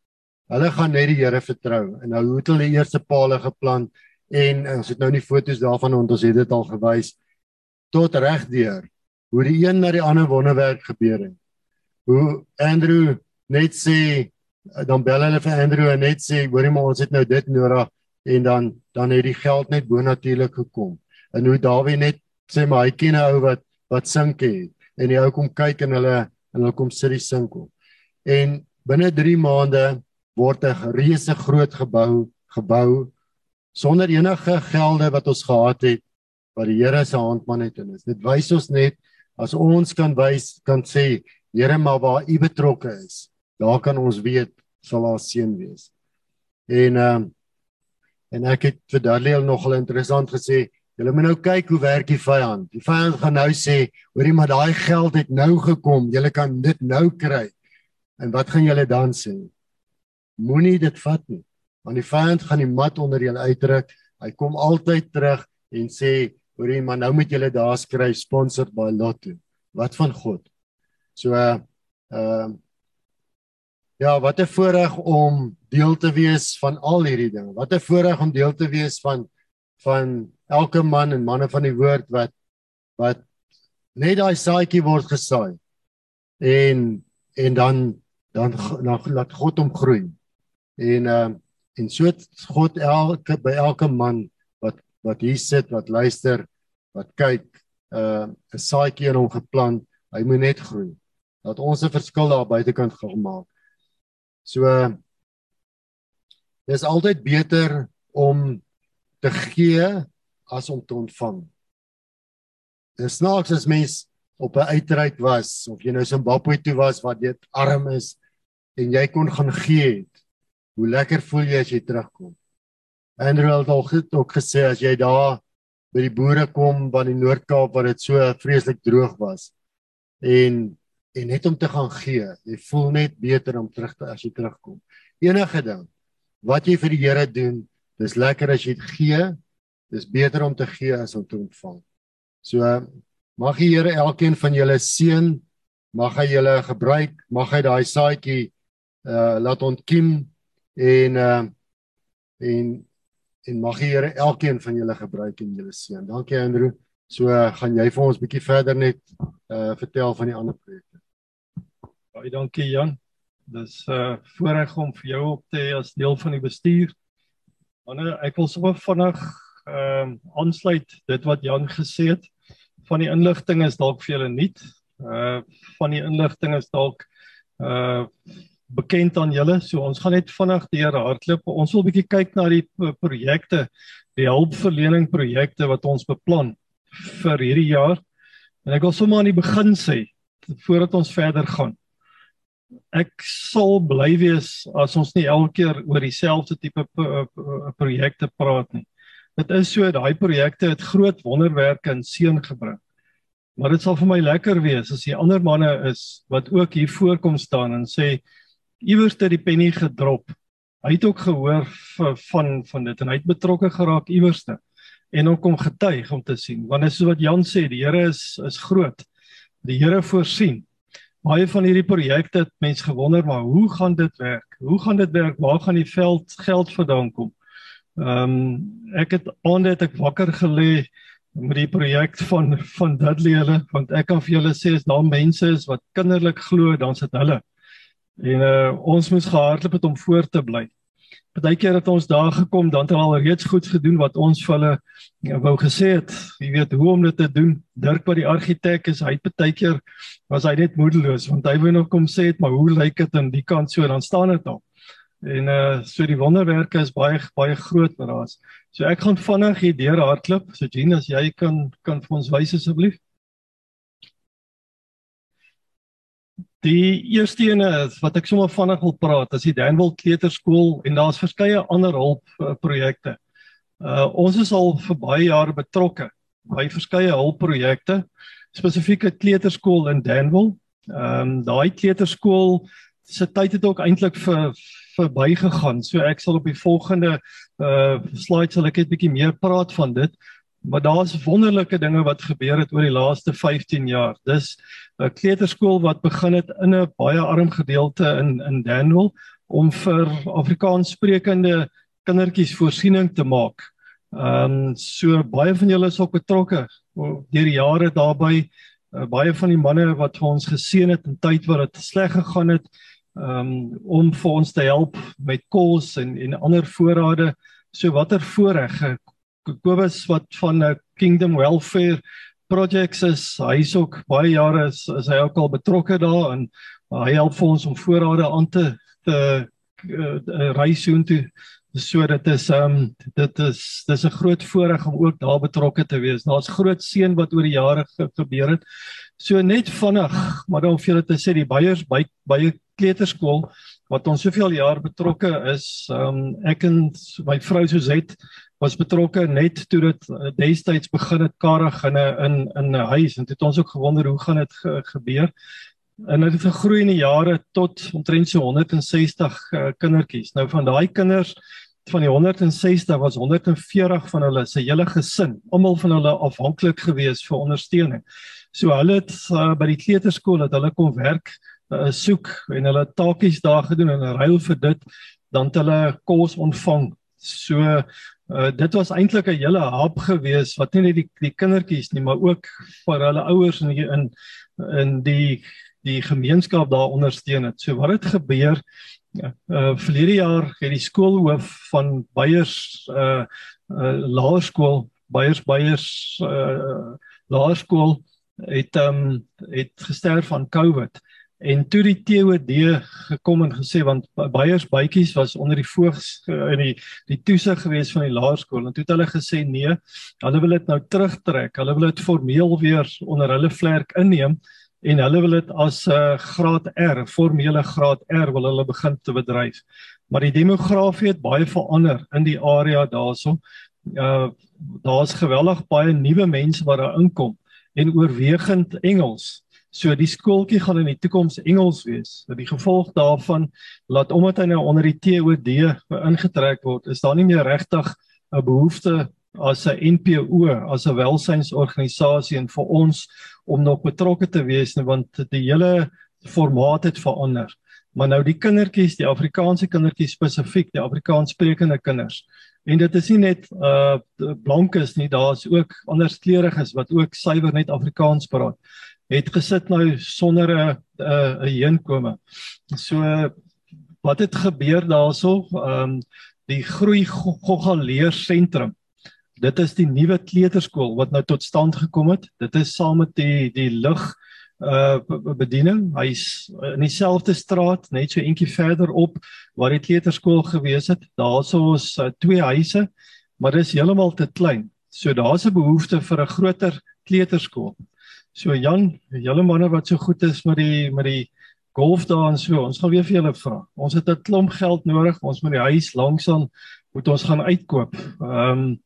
hulle gaan net die Here vertrou en nou het hulle eerste palle geplant en ons het nou nie foto's daarvan want ons het dit al gewys tot regdeur hoe die een na die ander wonderwerk gebeur het. Hoe Andrew net sê dan bel hulle vir Andrew en net sê hoorie maar ons het nou dit nodig en dan dan het die geld net bonatuurlik gekom. En hoe Dawie net sê maar hy ken 'n ou wat wat sink het en die ou kom kyk en hulle en hulle kom sit die sink op. En binne 3 maande word 'n reuse groot gebou gebou sonder enige gelde wat ons gehad het wat die Here se handman het in is. Dit wys ons net as ons kan wys kan sê Here maar waar u betrokke is daar kan ons weet sal haar seën wees. En ehm um, en ek het vir Daniel nogal interessant gesê, julle moet nou kyk hoe werk die vyand. Die vyand gaan nou sê, hoorie maar daai geld het nou gekom, julle kan dit nou kry. En wat gaan julle dan sê? Moenie dit vat nie. Want die vyand gaan die mat onder julle uitdruk. Hy kom altyd terug en sê, hoorie maar nou moet julle daar skryf sponsored by Lotto. Wat van God? So ehm uh, Ja, wat 'n voorreg om deel te wees van al hierdie dinge. Wat 'n voorreg om deel te wees van van elke man en manne van die woord wat wat net daai saadjie word gesaai. En en dan dan dan laat God hom groei. En ehm uh, en so God elke by elke man wat wat hier sit, wat luister, wat kyk, uh 'n saadjie in hom geplant. Hy moet net groei. Dat ons 'n verskil daar buitekant gaan maak. So dis altyd beter om te gee as om te ontvang. Dis snaaks as mens op 'n uitreik was of jy nou Zimbabwe toe was wat dit arm is en jy kon gaan gee het. Hoe lekker voel jy as jy terugkom? Andrew het al goed ook gesê as jy daar by die boere kom van die Noord-Kaap waar dit so vreeslik droog was en en net om te gaan gee. Jy voel net beter om terug te as jy terugkom. Enige ding wat jy vir die Here doen, dis lekker as jy dit gee. Dis beter om te gee as om te ontvang. So mag die Here elkeen van julle seën. Mag hy julle gebruik, mag hy daai saadjie uh laat ontkiem en uh en en mag die Here elkeen van julle gebruik en julle seën. Dankie Andrew. So uh, gaan jy vir ons bietjie verder net uh vertel van die ander projekte. Baie dankie Jan. Dis uh, voorreg om vir jou op te hê as deel van die bestuur. Manne, ek wil sommer vinnig ehm uh, aansluit dit wat Jan gesê het. Van die inligting is dalk vir julle nuut. Uh van die inligting is dalk uh bekend aan julle. So ons gaan net vinnig deur hardloop. Ons wil 'n bietjie kyk na die projekte, die hulpverlening projekte wat ons beplan vir hierdie jaar. En ek wil sommer aan die begin sê voordat ons verder gaan ek sal bly wees as ons nie elke keer oor dieselfde tipe projekte praat nie. Dit is so daai projekte het groot wonderwerke in seën gebring. Maar dit sal vir my lekker wees as die ander manne is wat ook hier voorkom staan en sê iewers het die penny gedrop. Hy het ook gehoor van van dit en hy het betrokke geraak iewerste en ook om getuig om te sien want dit is wat Jan sê die Here is is groot. Die Here voorsien baie van hierdie projekte het mense gewonder maar hoe gaan dit werk? Hoe gaan dit werk? Waar gaan die veld geld vandaan kom? Ehm um, ek het aande het ek wakker gelê met die projek van van Dudley hulle want ek kan vir julle sê as daar mense is wat kinderlik glo dan sit hulle. En uh ons moes gehardloop het om voor te bly. Partykeer het ons daar gekom, dan het al reeds goed gedoen wat ons vir hulle ja, wou gesê het. Jy weet hoe om dit te doen. Dirk wat die argitek is, hy partykeer was hy net moedeloos want hy wou nog kom sê het, maar hoe lyk dit aan die kant so dan staan dit al. En uh so die wonderwerke is baie baie groot wat daar is. So ek gaan vinnig hier deur hardloop. So Jean, as jy kan kan vir ons wys asseblief. Die eerste ene wat ek sommer vinnig wil praat, is die Danwil Kleuterskool en daar's verskeie ander hulpprojekte. Uh ons is al vir baie jare betrokke by verskeie hulpprojekte, spesifiek 'n kleuterskool in Danwil. Ehm um, daai kleuterskool se tyd het ook eintlik vir verbygegaan. So ek sal op die volgende uh slide sal ek net bietjie meer praat van dit. Maar daar's wonderlike dinge wat gebeur het oor die laaste 15 jaar. Dis 'n kleuterskool wat begin het in 'n baie arm gedeelte in in Danwil om vir Afrikaans sprekende kindertjies voorsiening te maak. Ehm um, so baie van julle is ook betrokke deur die jare daarbey. Uh, baie van die manne wat vir ons geseën het in tyd wat dit sleg gegaan het, um, om vir ons te help met kos en en ander voorrade. So watter voorreg Kobus wat van 'n Kingdom Welfare Projects is hy's ook baie jare is, is hy ook al betrokke daar en hy help vir ons om voorrade aan te te uh, reis soontoe so dit is um, dit is dis 'n groot voorreg om ook daar betrokke te wees. Daar's groot seën wat oor die jare ge gebeur het. So net vinnig, maar dan vir julle te sê die Beyers by by kleuterskool wat ons soveel jaar betrokke is, um, ek en my vrou Suzette was betrokke net toe dit uh, destyds begin het karig in 'n in in 'n huis en het ons ook gewonder hoe gaan dit ge gebeur. En dit het gegroei in die jare tot omtrent so 160 uh, kindertjies. Nou van daai kinders van die 160 was 140 van hulle se hele gesin, almal van hulle afhanklik geweest vir ondersteuning. So hulle het uh, by die kleuterskool het hulle kom werk uh, soek en hulle taakies daar gedoen en ruil vir dit dan het hulle kos ontvang. So Uh, dit was eintlik 'n hele hap gewees wat nie net die die kindertjies nie, maar ook vir hulle ouers in die, in in die die gemeenskap daar ondersteun het. So wat het gebeur? Uh verlede jaar het die skoolhoof van Beyers uh uh laerskool Beyers Beyers uh laerskool het um het gesterf van COVID. En toe die TOD gekom en gesê want Beyers bytjies was onder die voogs in die die toesig gewees van die laerskool en toe het hulle gesê nee, hulle wil dit nou terugtrek. Hulle wil dit formeel weer onder hulle vlerk inneem en hulle wil dit as 'n uh, graad R, formele graad R wil hulle begin te bedryf. Maar die demografie het baie verander in die area daarso. Uh daar's geweldig baie nuwe mense wat daar inkom en oorwegend Engels. So die skooltjie gaan in die toekoms Engels wees. Dat die gevolg daarvan laat omdat hy nou onder die TOD ingetrek word, is daar nie meer regtig 'n behoefte as 'n NPO, as 'n welsynsorganisasie en vir ons om nog betrokke te wees want die hele formaat het verander. Maar nou die kindertjies, die Afrikaanse kindertjies spesifiek, die Afrikaanssprekende kinders. En dit is nie net uh blankes nie, daar's ook ander kleuriges wat ook suiwer net Afrikaans praat het gesit nou sonder 'n 'n heenkome. So wat het gebeur daarso? Ehm um, die groei Gogga leer sentrum. Dit is die nuwe kleuterskool wat nou tot stand gekom het. Dit is saam met die die lig uh bediening. Hy's in dieselfde straat, net so eentjie verder op waar die kleuterskool gewees het. Daarso is uh, twee huise, maar dis heeltemal te klein. So daar's 'n behoefte vir 'n groter kleuterskool. So Jan, julle manne wat so goed is met die met die golf daar en so, ons gaan weer vir julle vra. Ons het 'n klomp geld nodig, ons moet die huis langsaan moet ons gaan uitkoop. Ehm um,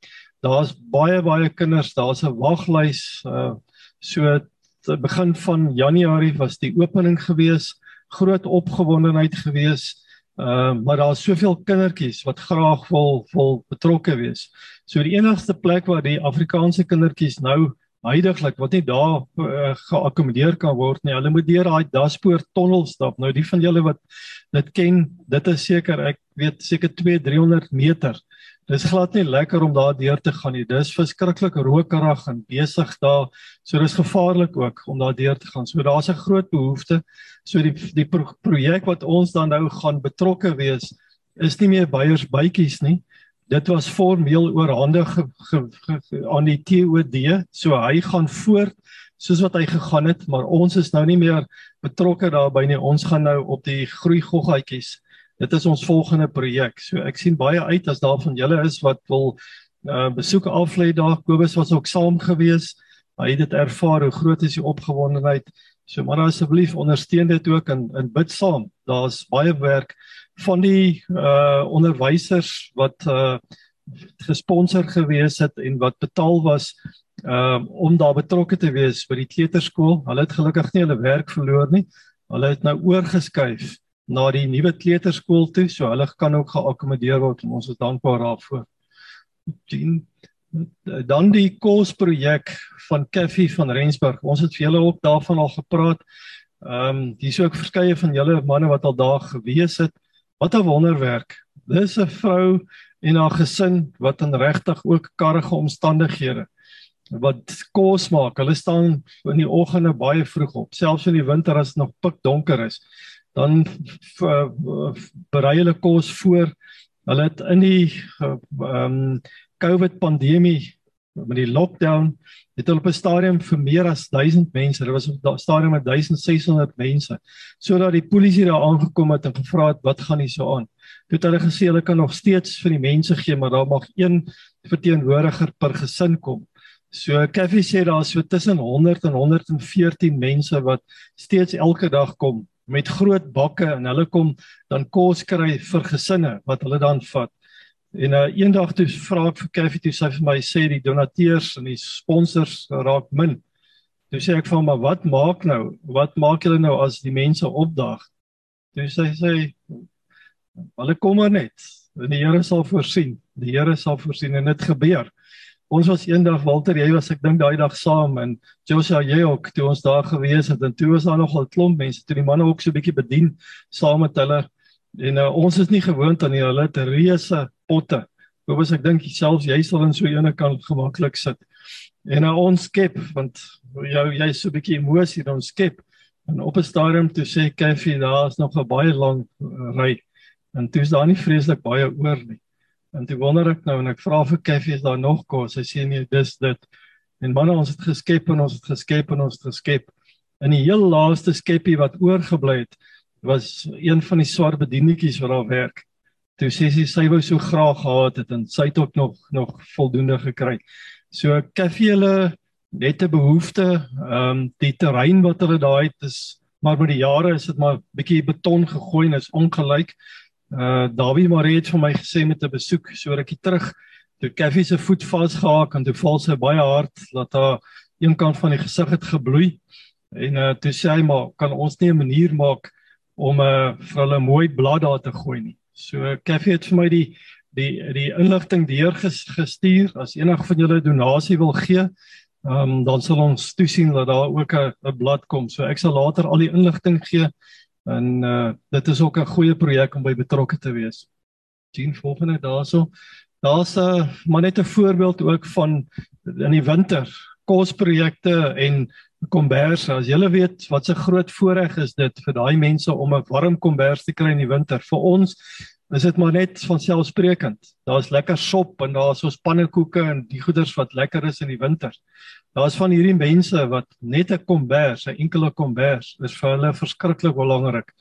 daar's baie baie kinders, daar's 'n waglys uh so te begin van Januarie was die opening gewees, groot opgewondenheid gewees. Uh, maar daar's soveel kindertjies wat graag wil wil betrokke wees. So die enigste plek waar die Afrikaanse kindertjies nou huidigelik wat nie daar uh, geakkommodeer kan word nie. Hulle moet deur daai daspoort tonnel stap. Nou die van julle wat dit ken, dit is seker ek weet seker 2 300 meter dis glad nie lekker om daar deur te gaan nie. Dis verskriklik rokerig en besig daar. So dis gevaarlik ook om daar deur te gaan. So daar's 'n groot behoefte. So die die pro projek wat ons dan nou gaan betrokke wees is nie meer beiers bytjies nie. Dit was formeel oorhandig aan die TOD. So hy gaan voort soos wat hy gegaan het, maar ons is nou nie meer betrokke daarbey nie. Ons gaan nou op die groei goggaatjies dit is ons volgende projek. So ek sien baie uit as daar van julle is wat wil uh besoeke aflê daar. Kobus was ook saam gewees. Hy het dit ervaar hoe groot is die opgewondenheid. So maar asseblief ondersteun dit ook in in bid saam. Daar's baie werk van die uh onderwysers wat uh gesponsor gewees het en wat betaal was um om daar betrokke te wees by die kleuterskool. Hulle het gelukkig nie hulle werk verloor nie. Hulle het nou oorgeskuif na die nuwe kleuterskool toe, so hulle kan ook geakkommodeer word en ons is dankbaar daarvoor. Dien dan die kosprojek van Kaffie van Rensburg. Ons het julle ook daarvan al gepraat. Ehm um, dis ook verskeie van julle manne wat al daar gewees het. Wat 'n wonderwerk. Dis 'n vrou en haar gesin wat in regtig ook karrige omstandighede wat kos maak. Hulle staan in die oggende baie vroeg op, selfs in die winter as dit nog pikdonker is dan berei hulle kos voor. Hulle het in die ehm um, COVID pandemie met die lockdown het hulle op 'n stadium vir meer as 1000 mense, dit was 'n stadium met 1600 mense, sodat die polisie daar aangekom het en gevra het wat gaan hier so aan. Toe het hulle gesê hulle kan nog steeds vir die mense gee, maar daar mag een verteenwoordiger per gesin kom. So Kaffie sê daar is so tussen 100 en 114 mense wat steeds elke dag kom met groot bakke en hulle kom dan kos kry vir gesinne wat hulle dan vat. En uh, eendag toe vra ek vir Kaffie toe sy vir my sê die donateurs en die sponsors raak min. Toe sê ek vir hom maar wat maak nou? Wat maak julle nou as die mense opdag? Toe sê sy hulle kom maar net. Die Here sal voorsien. Die Here sal voorsien en dit gebeur. Ons was eendag Walter, jy was ek dink daai dag saam en Joshua jy ook toe ons daar gewees het en toe was daar nog 'n klomp mense toe die manne ook so 'n bietjie bedien saam met hulle en uh, ons is nie gewoond aan hulle te reuse potte. Hoewel ek dink selfs jy sal in so 'n ene kan gemaklik sit. En uh, ons skep want jou jy so 'n bietjie emosie dan skep en op 'n stadium toe sê Kaffie daar's nog 'n baie lang uh, ry en toe is daar nie vreeslik baie oor nie. En toe wonder ek nou en ek vra vir Kaffie is daar nog kos? Hy sê nee, dis dit. En manne, ons het geskep en ons het geskep en ons het geskep. En die heel laaste skeppie wat oorgebly het, was een van die swart bedienetjies wat daar werk. Toe sê sy sy wou so graag gehad het en sy het ook nog nog voldoende gekry. So Kaffie hulle net 'n behoefte, ehm um, die terrein wat hulle daai het is maar met die jare is dit maar bietjie beton gegooi en is ongelyk. Uh Dawie Marie het vir my gesê met 'n besoek so rukkie terug toe Kaffie se voet vasgehaak en toe val sy baie hard dat haar een kant van die gesig het gebloei en uh toe sê hy maar kan ons nie 'n manier maak om uh vir hulle mooi blad daar te gooi nie. So Kaffie het vir my die die die inligting deurgestuur as enige van julle donasie wil gee Um dan sal ons toesien dat daar ook 'n blad kom. So ek sal later al die inligting gee En uh dit is ook 'n goeie projek om by betrokke te wees. Sien volgende daarso. Daar's 'n uh, maar net 'n voorbeeld ook van in die winter kosprojekte en kombers. As julle weet wat 'n groot voorreg is dit vir daai mense om 'n warm kombers te kry in die winter. Vir ons is dit maar net van selfsprekend. Daar's lekker sop en daar's so pannekoeke en die goeders wat lekker is in die winter. Daar's van hierdie mense wat net 'n kombers, 'n enkele kombers, is vir hulle verskriklik belangrik.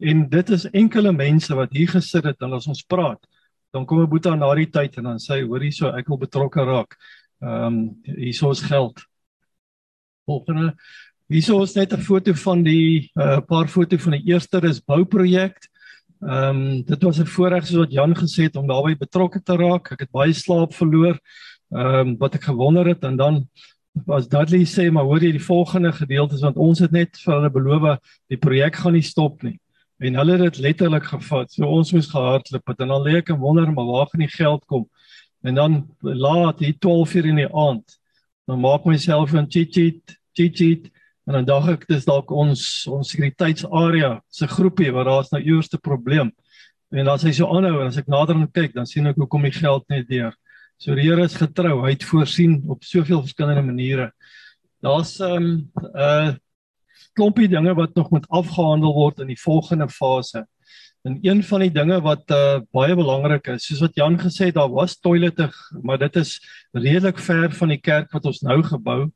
En dit is enkele mense wat hier gesit het en as ons praat, dan kom 'n boetie na die tyd en dan sê hy, hoor hierso, ek wil betrokke raak. Ehm um, hierso is geld. Volgende Hierso is net 'n foto van die 'n uh, paar foto van die eerste is bouprojek. Ehm um, dit was 'n voorreg soos wat Jan gesê het om daarbey betrokke te raak. Ek het baie slaap verloor. Ehm um, wat ek gewonder het en dan was Dudley sê maar hoor jy die volgende gedeeltes want ons het net vir hulle beloof die projek gaan nie stop nie en hulle het dit letterlik gevat so ons moes gehardloop het en dan lê ek en wonder maar waar gaan die geld kom en dan laat hier 12 uur in die aand dan maak myself 'n cheat cheat cheat cheat en dan dink ek dis dalk ons ons sekuriteitsarea se groepie wat daar's nou eerste probleem En as hy so aanhou en as ek nader aan kyk, dan sien ek hoe kom die geld net deur. So die Here is getrou. Hy het voorsien op soveel verskillende maniere. Daar's 'n um, ehm, uh, klompie dinge wat nog moet afgehandel word in die volgende fase. En een van die dinge wat uh, baie belangrik is, soos wat Jan gesê het, daar was toilette, maar dit is redelik ver van die kerk wat ons nou gebou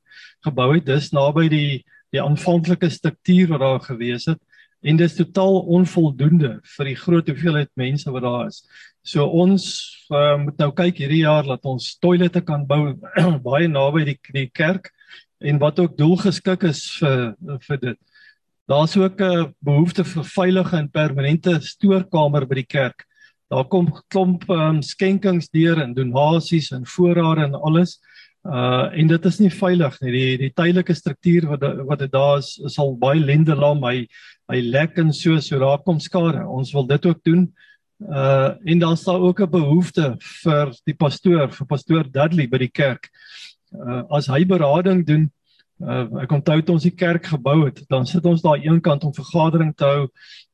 gebou het. Dis naby die die aanvanklike struktuur wat daar gewees het en dit is totaal onvoldoende vir die groot hoeveelheid mense wat daar is. So ons uh, moet nou kyk hierdie jaar dat ons toilette kan bou baie naby die die kerk en wat ook doelgeskik is vir vir dit. Daar's ook 'n behoefte vir veilige en permanente stoorkamer by die kerk. Daar kom klomp um, skenkings deur en donasies en voorrade en alles. Uh en dit is nie veilig nie. Die die tydelike struktuur wat wat dit daar is sal baie lende lam. Hy hy lek en so so daar kom skade. Ons wil dit ook doen. Uh en dan staan ook 'n behoefte vir die pastoor, vir pastoor Dudley by die kerk. Uh as hy berading doen, Uh, ek onthou toe ons die kerk gebou het, dan sit ons daar eenkant om vergadering te hou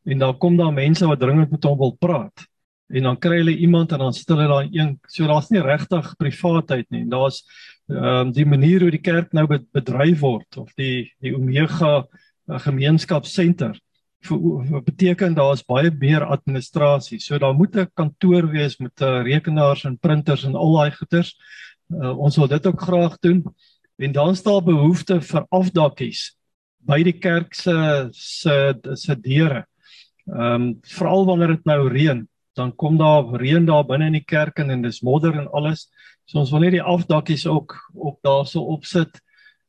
en dan kom daar mense wat dringend met hom wil praat. En dan kry hulle iemand en dan sit hulle daar een so daar's nie regtig privaatheid nie. Daar's ehm um, die manier hoe die kerk nou bedryf word of die die Omega uh, gemeenskapsenter beteken daar's baie meer administrasie. So daar moet 'n kantoor wees met uh, rekenaars en printers en al daai goeders. Uh, ons wil dit ook graag doen. En dan staan behoefte vir afdakkies by die kerk se se se deure. Ehm um, veral wanneer dit nou reën, dan kom daar reën daar binne in die kerk en, dis modder en alles. So ons wil net die afdakkies ook ook daarso opsit.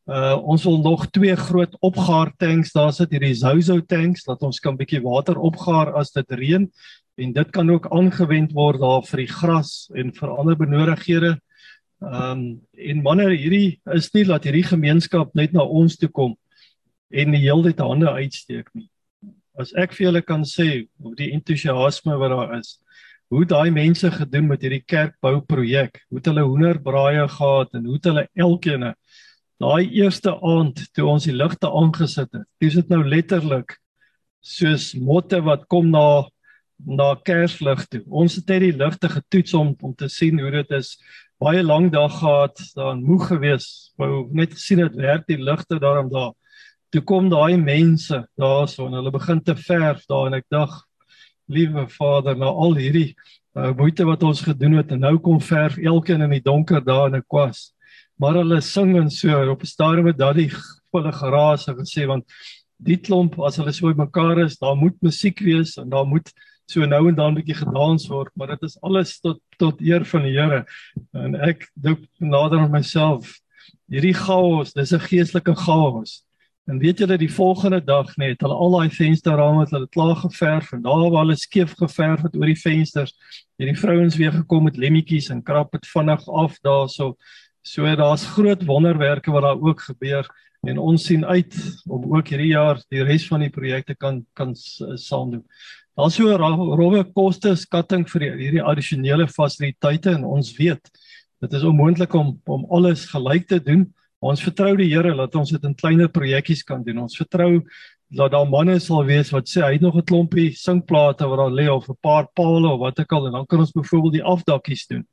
Uh ons wil nog twee groot opgaar tanks daar sit, hierdie Zozo tanks dat ons kan bietjie water opgaar as dit reën en dit kan ook aangewend word daar vir die gras en vir ander benodighede. Ehm um, en manne hierdie is nie dat hierdie gemeenskap net na ons toe kom en die hele tyd hande uitsteek nie. As ek vir julle kan sê hoe die entoesiasme wat daar is, hoe daai mense gedoen met hierdie kerkbou projek, hoe hulle hoenderbraaie gehad en hoe hulle elkeen daai eerste aand toe ons die ligte aangesit het. Dis dit nou letterlik soos motte wat kom na na kerslig toe. Ons het net die ligte getoets om om te sien hoe dit is baie lank dag gehad, daar moeg gewees, wou net gesien het werk die ligte daarom daar. Toe kom daai mense daarso en hulle begin te verf daar en ek dag liewe Vader, nou al hierdie uh, moeite wat ons gedoen het en nou kom verf elkeen in die donker daar in 'n kwas. Maar hulle sing en so op 'n stadium met daai volle geraas en gesê want die klomp as hulle so bymekaar is, daar moet musiek wees en daar moet so nou en dan 'n bietjie gedans word, maar dit is alles tot tot eer van die Here. En ek dink nader aan myself, hierdie chaos, dis 'n geestelike chaos. En weet julle die volgende dag net, hulle al daai vensterrame het hulle klaar geverf en daar waar hulle skeef geverf het oor die vensters, het die vrouens weer gekom met lemmetjies en krap dit vinnig af daarso. So daar's groot wonderwerke wat daar ook gebeur en ons sien uit om ook hierdie jaar die res van die projekte kan kan saam doen. Daar's so 'n rowwe koste skatting vir hierdie addisionele fasiliteite en ons weet dit is onmoontlik om om alles gelyk te doen. Ons vertrou die Here dat ons dit in kleiner projekkies kan doen. Ons vertrou dat daar manne sal wees wat sê hy het nog 'n klompie singplate wat daar lê of 'n paar palle of wat ook al en dan kan ons byvoorbeeld die afdakkies doen.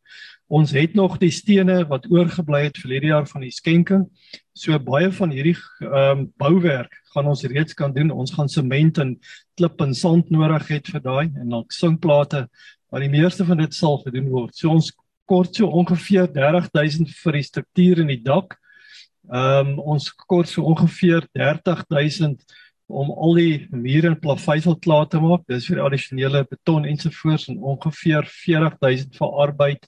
Ons het nog die stene wat oorgebly het vir hierdie jaar van die skenking. So baie van hierdie ehm um, bouwerk gaan ons reeds kan doen. Ons gaan sement en klip en sand nodig het vir daai en dan sinkplate, maar die meeste van dit sal gedoen word. So ons kort so ongeveer 30000 vir die struktuur in die dak. Ehm um, ons kort so ongeveer 30000 om al die mure en plaveisel klaar te maak. Dis vir addisionele beton ensovoorts en ongeveer 40000 vir arbeid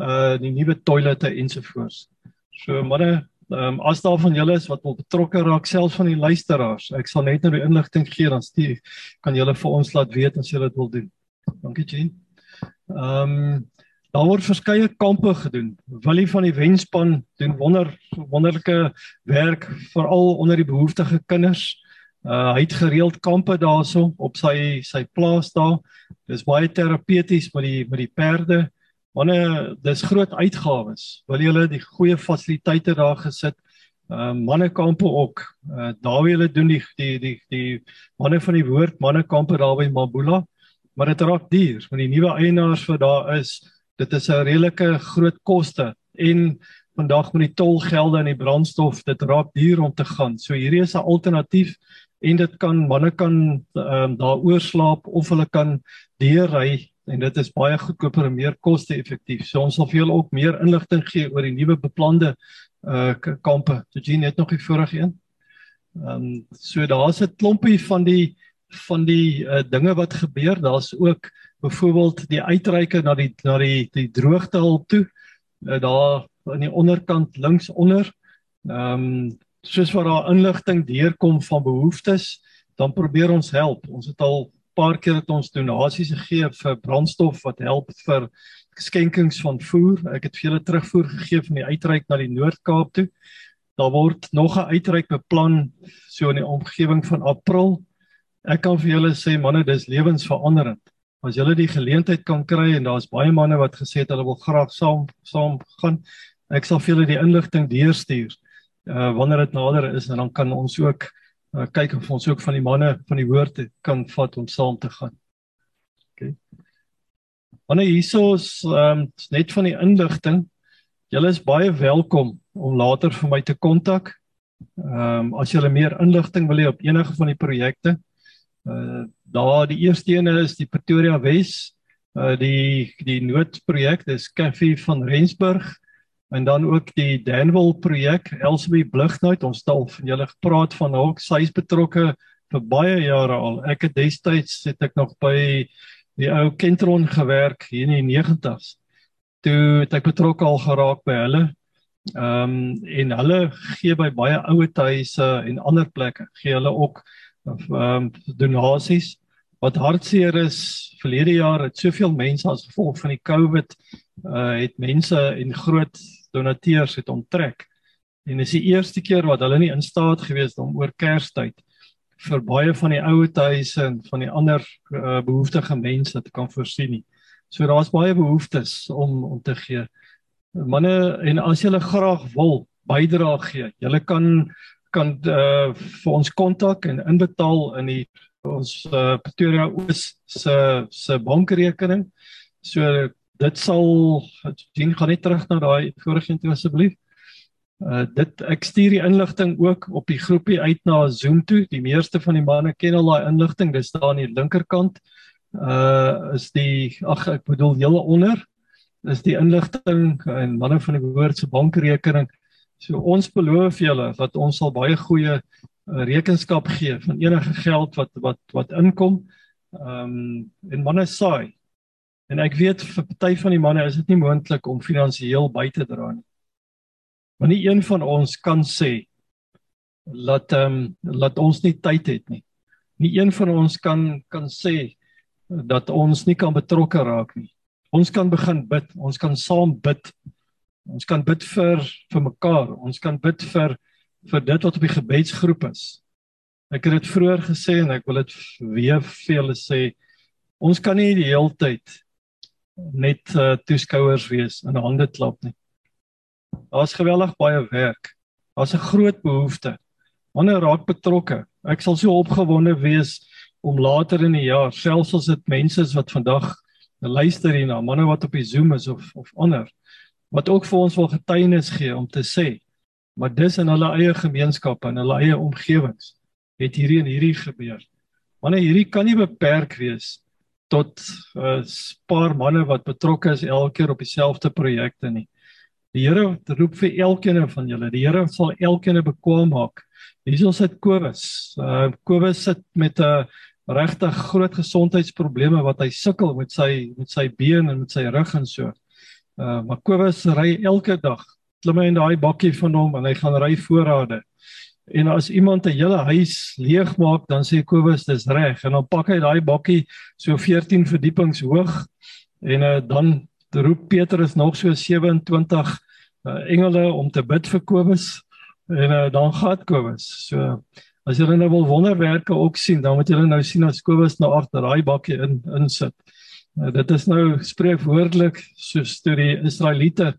uh die nuwe toilette ensovoorts. So manne, ehm um, as daar van julle is wat wil betrokke raak selfs van die luisteraars, ek sal net nou die inligting gee dan stuur kan julle vir ons laat weet as julle dit wil doen. Dankie Jean. Ehm um, daar word verskeie kampe gedoen. Willie van die Wenspan doen wonder wonderlike werk veral onder die behoeftige kinders. Uh hy het gereeld kampe daarso op sy sy plaas daar. Dis baie terapeuties met die met die perde. Manne, dis groot uitgawes. Wil julle die goeie fasiliteite daar gesit? Uh, mannekampe ook. Uh, daar wil hulle doen die die die die manne van die woord mannekampe daar by Mabula. maar dit raak duur met die nuwe eienaars wat daar is. Dit is 'n redelike groot koste en vandag met die tolgelde en die brandstof, dit raak duur om te gaan. So hierdie is 'n alternatief en dit kan manne kan um, daar oorslaap of hulle kan deurry en dit is baie goedkoper en meer koste-effektief. So ons sal vir julle ook meer inligting gee oor die nuwe beplande uh kampe. Jean het nog die vorige een. Ehm um, so daar's 'n klompie van die van die uh, dinge wat gebeur. Daar's ook byvoorbeeld die uitreike na die na die die droogtehulp toe. Uh, daar aan die onderkant links onder. Ehm um, soos wat daar inligting deurkom van behoeftes, dan probeer ons help. Ons het al paar keer het ons donasies gegee vir brandstof wat help vir skenkings van voer. Ek het vir julle terugvoer gegee van die uitreik na die Noord-Kaap toe. Daar word nog 'n uitreik beplan so in die omgewing van April. Ek kan vir julle sê manne, dis lewensveranderend. As julle die geleentheid kan kry en daar's baie manne wat gesê het hulle wil graag saam saam gaan, ek sal vir julle die inligting deurstuur. Uh wanneer dit nader is en dan kan ons ook uh, kyk of ons ook van die manne van die woord kan vat om saam te gaan. OK. Wanneer hiersoos ehm um, net van die inligting, julle is baie welkom om later vir my te kontak. Ehm um, as julle meer inligting wil hê op enige van die projekte. Uh daar die eerste een is die Pretoria Wes, uh die die noodprojek, dis Cafe van Rensburg en dan ook die Danwil projek Elsbie Blighnout ons stal van julle gepraat van hom sy's betrokke vir baie jare al. Ek het destyds het ek nog by die ou Kentron gewerk hier in die 90s toe het ek betrokke al geraak by hulle ehm um, en hulle gee by baie ouer huise en ander plekke gee hulle ook ehm um, donasies wat hartseer is verlede jaar het soveel mense as gevolg van die COVID uh het mense en groot donateurs het onttrek. En dis die eerste keer wat hulle nie in staat gewees om oor Kerstyd vir baie van die ouer huise en van die ander uh, behoeftige mense te kan voorsien nie. So daar's baie behoeftes om om te gee. Manne en as julle graag wil bydra gee, julle kan kan uh, vir ons kontak en inbetaal in die ons uh, Pretoria Oos se se bankrekening. So dit sal dien gaan net terug na daai vorige een asseblief. Uh dit ek stuur die inligting ook op die groepie uit na Zoom toe. Die meeste van die manne ken al daai inligting. Dis daar aan die linkerkant. Uh is die ag ek bedoel hele onder is die inligting en manne van die woord se bankrekening. So ons beloof julle dat ons sal baie goeie rekenskap gee van enige geld wat wat wat inkom. Ehm um, en manne saai En ek weet vir party van die manne is dit nie moontlik om finansiëel by te dra nie. Want nie een van ons kan sê laat ehm um, laat ons nie tyd het nie. Nie een van ons kan kan sê dat ons nie kan betrokke raak nie. Ons kan begin bid, ons kan saam bid. Ons kan bid vir vir mekaar. Ons kan bid vir vir dit wat op die gebedsgroep is. Ek het dit vroeër gesê en ek wil dit weer vir julle sê. Ons kan nie die hele tyd net uh, toeskouers wees en hande klap nie. Daar's geweldig baie werk. Daar's 'n groot behoefte. Wanneer raak betrokke? Ek sal so opgewonde wees om later in die jaar, selfs as dit mense is wat vandag luister hierna, manne wat op die Zoom is of of ander, wat ook vir ons wil getuienis gee om te sê, maar dis in hulle eie gemeenskappe en hulle eie omgewings het hierdie en hierdie gebeur. Wanneer hierdie kan nie beperk wees tot 'n uh, paar manne wat betrokke is elke keer op dieselfde projekte nie. Die Here roep vir elkeen van julle. Die Here sal elkeen bekwam maak. Hierso sit Kobus. Uh Kobus sit met 'n uh, regtig groot gesondheidsprobleme wat hy sukkel met sy met sy been en met sy rug en so. Uh maar Kobus ry elke dag. Klim hy in daai bakkie van hom en hy gaan ry voorrade. En as iemand 'n hele huis leeg maak, dan sê Kobus dis reg en dan pak hy daai bakkie so 14 verdiepings hoog en uh, dan roep Petrus nog so 27 uh, engele om te bid vir Kobus en uh, dan gaan Kobus. So as julle nou wil wonderwerke ook sien, dan moet julle nou sien as Kobus nou agter daai bakkie in insit. Uh, dit is nou spreekwoordelik soos toe die Israeliete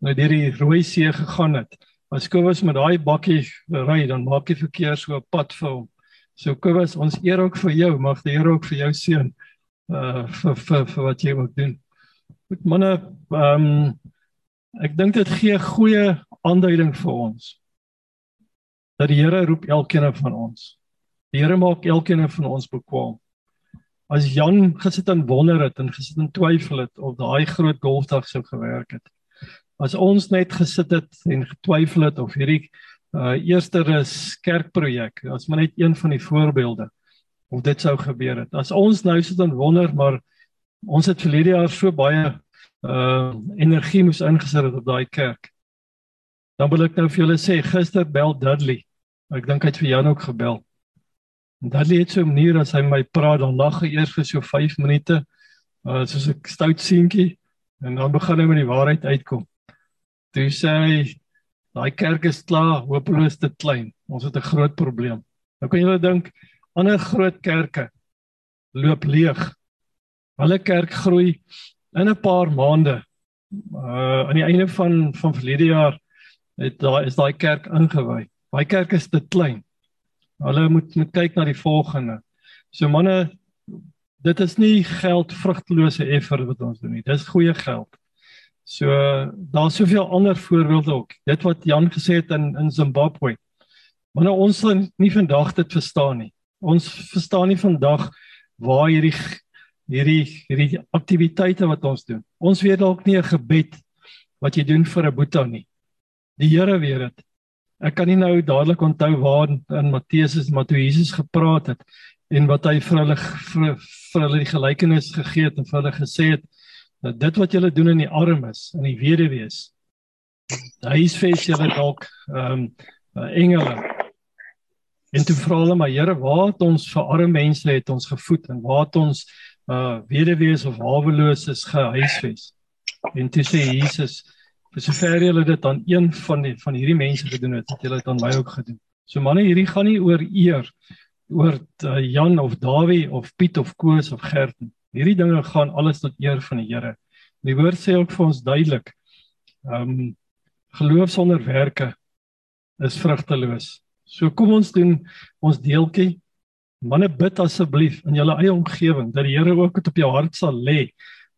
nou deur die Rooi See gegaan het. As Kobus met daai bakkie ry, dan maak hy verkeer so 'n pad vir hom. So Kobus, ons eer ook vir jou, mag die Here ook vir jou seën uh vir vir, vir wat jy ook doen. Goed manne, ehm um, ek dink dit gee goeie aanduiding vir ons dat die Here roep elkeen van ons. Die Here maak elkeen van ons bekwam. As Jan gesit en wonder het en gesit en twyfel het of daai groot golfdag sou gewerk het. As ons net gesit het en getwyfel het of hierdie uh eerste is kerkprojek, as maar net een van die voorbeelde of dit sou gebeur het. As ons nou sit en wonder maar ons het verlede jaar so baie uh energie moes ingesit het op daai kerk. Dan wil ek nou vir julle sê gister bel Dudley. Ek dink hy het vir Jan ook gebel. En Dudley het so 'n manier as hy my praat dan lag hy eers vir so 5 minute uh soos 'n stout seentjie en dan begin hy met die waarheid uitkom. Toe sê hy daai kerk is klaar, hopeloos te klein. Ons het 'n groot probleem. Nou kan julle dink ander groot kerke loop leeg. Hulle kerk groei in 'n paar maande. Uh aan die einde van van verlede jaar het daai is daai kerk ingewy. Daai kerk is te klein. Hulle moet moet kyk na die volgende. So manne, dit is nie geld vrugtelose effort wat ons doen nie. Dis goeie geld. So daar's soveel ander voorbeelde ook. Dit wat Jan gesê het in in Zimbabwe. Maar nou ons sal nie vandag dit verstaan nie. Ons verstaan nie vandag waar hierdie hierdie hierdie aktiwiteite wat ons doen. Ons weet dalk nie 'n gebed wat jy doen vir 'n boeta nie. Die Here weet dit. Ek kan nie nou dadelik onthou waar in Matteus is maar toe Jesus gepraat het en wat hy vir hulle vir, vir hulle die gelykenis gegee het en vir hulle gesê het dat dit wat julle doen in die armes en die weduwees. Hy is fees julle dalk ehm um, engele En toe vra hulle maar Here, waar het ons vir arme mense het ons gevoed en waar het ons uh weduwees of haweloses gehuisves? En toe sê Jesus, vir sover julle dit aan een van die van hierdie mense gedoen het, het julle dit aan my ook gedoen. So manne, hierdie gaan nie oor eer oor uh, Jan of Dawie of Piet of Koos of Gert nie. Hierdie dinge gaan alles tot eer van die Here. Die woord sê ook vir ons duidelik. Um geloof sonder werke is vrugteloos. So kom ons doen ons deeltjie. Manne bid asseblief in julle eie omgewing dat die Here ook dit op jou hart sal lê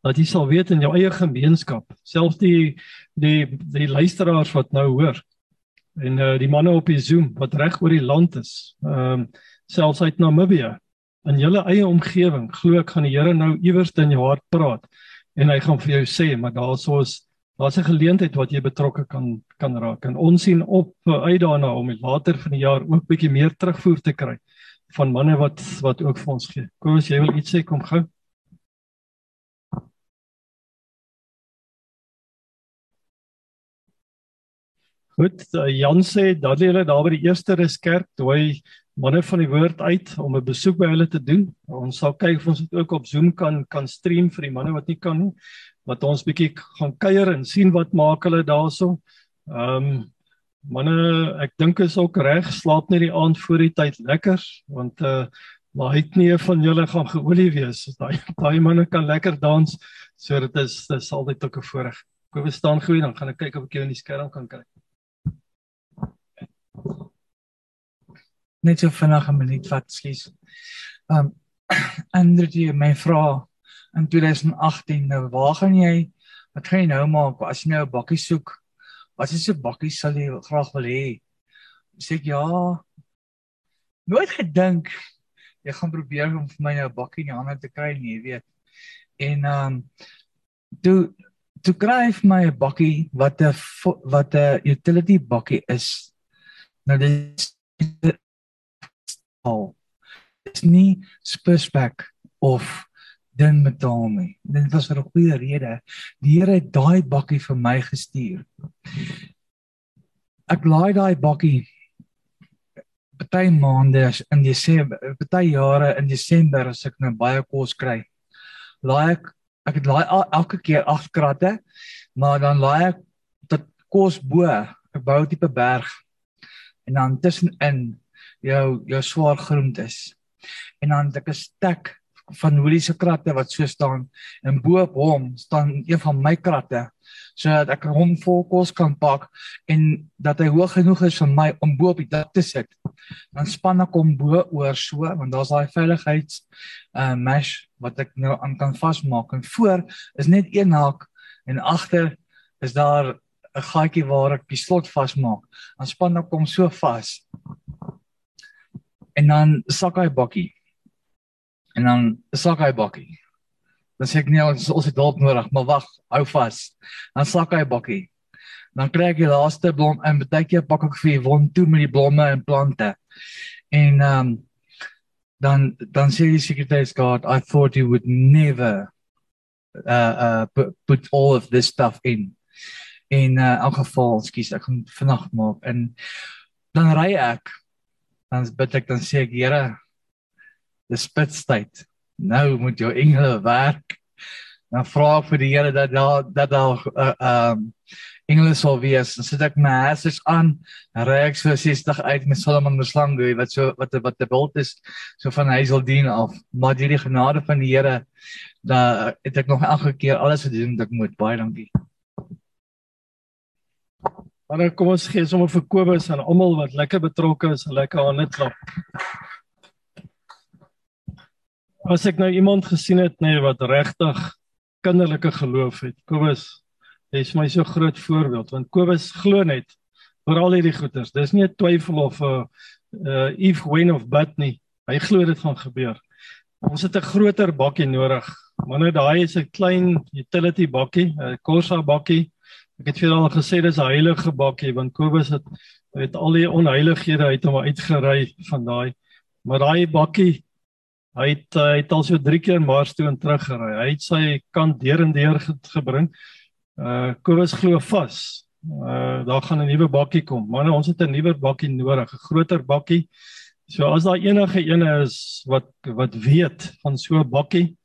dat jy sal weet in jou eie gemeenskap, selfs die die die luisteraars wat nou hoor en uh, die manne op die Zoom wat reg oor die land is, ehm um, selfs uit Namibië in julle eie omgewing, glo ek gaan die Here nou iewers in jou hart praat en hy gaan vir jou sê, maar daarsoos daar's 'n geleentheid wat jy betrokke kan kan raak. En ons sien op uit daarna om later van die jaar ook bietjie meer terugvoer te kry van manne wat wat ook vir ons gee. Kom as jy wil iets sê, kom gou. Goed, eh, Jan sê dat hulle daar by die eerste reskerk toe manne van die woord uit om 'n besoek by hulle te doen. Ons sal kyk of ons dit ook op Zoom kan kan stream vir die manne wat nie kan nie wat ons bietjie gaan kuier en sien wat maak hulle daarso. Ehm um, manne, ek dink is ook reg, slaap net die aand voor die tyd lekker want uh maar hy het nie van julle gaan geolie wees. Daai daai manne kan lekker dans. So dit is dit is altyd ook 'n voorreg. Kom we staan gou dan gaan ek kyk of ek jou in die skerm kan kry. Net so vinnig 'n minuut vat, skus. Ehm um, Andrew, my vrou in 2018 nou waar gaan jy? Wat gaan jy nou maak? As jy nou 'n bakkie soek wat is 'n bakkie sal jy graag wil hê? Sê ek ja nooit gedink jy gaan probeer om vir my nou 'n bakkie in die hande te kry nie jy weet. En ehm um, toe toe kry ek my 'n bakkie wat 'n wat 'n utility bakkie is nou dis al is nie spespak of ding betaal nie. Dit was vir 'n goeie rede. Die Here het daai bakkie vir my gestuur. Ek laai daai bakkie party maande in Desember, party jare in Desember as ek nou baie kos kry. Laai ek ek het laai elke keer agt kratte, maar dan laai ek tot kos bo. Ek bou 'n tipe berg en dan tussenin jou jou swaar groentes. En dan 'n stek van Willie se kratte wat so staan en bo op hom staan een van my kratte sodat ek hom vol kos kan pak en dat hy hoog genoeg is vir my om bo op die dak te sit. Dan span ek hom bo oor so want daar's daai veiligheids uh mesh wat ek nou aan kan vasmaak en voor is net een haak en agter is daar 'n gaatjie waar ek die slot vasmaak. Dan span ek hom so vas. En dan sak hy bakkie. En dan sak hy bakkie. Dan sê ek nee, ons ons het hulp nodig, maar wag, hou vas. Dan sak hy bakkie. Dan kry ek die laaste blom en baie keer pak ek vir wond toe met die blomme en plante. En ehm um, dan dan sê die sekretaris God, I thought you would never uh uh put, put all of this stuff in. In uh elk geval, skus, ek gaan vanaand maak en dan ry ek dan bid ek dan sê ek Here dis spitstyd nou moet jou engele werk. Dan vra ek vir die Here dat daar dat daar uh, um engele sal wees. Dan sit ek my hersens aan, ry ek so 60 uit met Solomon Mslangu wat so wat wat die bult is so van Hazeldien af. Maar deur die genade van die Here da het ek nog elke keer alles gedoen wat ek moet. Baie dankie. Maar kom ons gee sommer vir Kobus en almal wat lekker betrokke is, 'n lekker hande klap. As ek nou iemand gesien het nee wat regtig kinderlike geloof het. Kobus, jy is my so groot voorbeeld want Kobus glo net oor al hierdie goeters. Dis nie 'n twyfel of 'n uh, if when of but nie. Hy glo dit gaan gebeur. Ons het 'n groter bakkie nodig. Maar nou daai is 'n klein utility bakkie, 'n Corsa bakkie. Ek het vir al gesê dis 'n heilige bakkie want Kobus het het al die onheilighede uit hom uitgery van daai. Maar daai bakkie Hy het uh, hy het al so 3 keer Mars toe en terug gery. Hy het sy kant deur en deur ge gebring. Uh Kobus glo vas. Uh daar gaan 'n nuwe bakkie kom. Maar ons het 'n nuwer bakkie nodig, 'n groter bakkie. So as daar enige ene is wat wat weet van so 'n bakkie,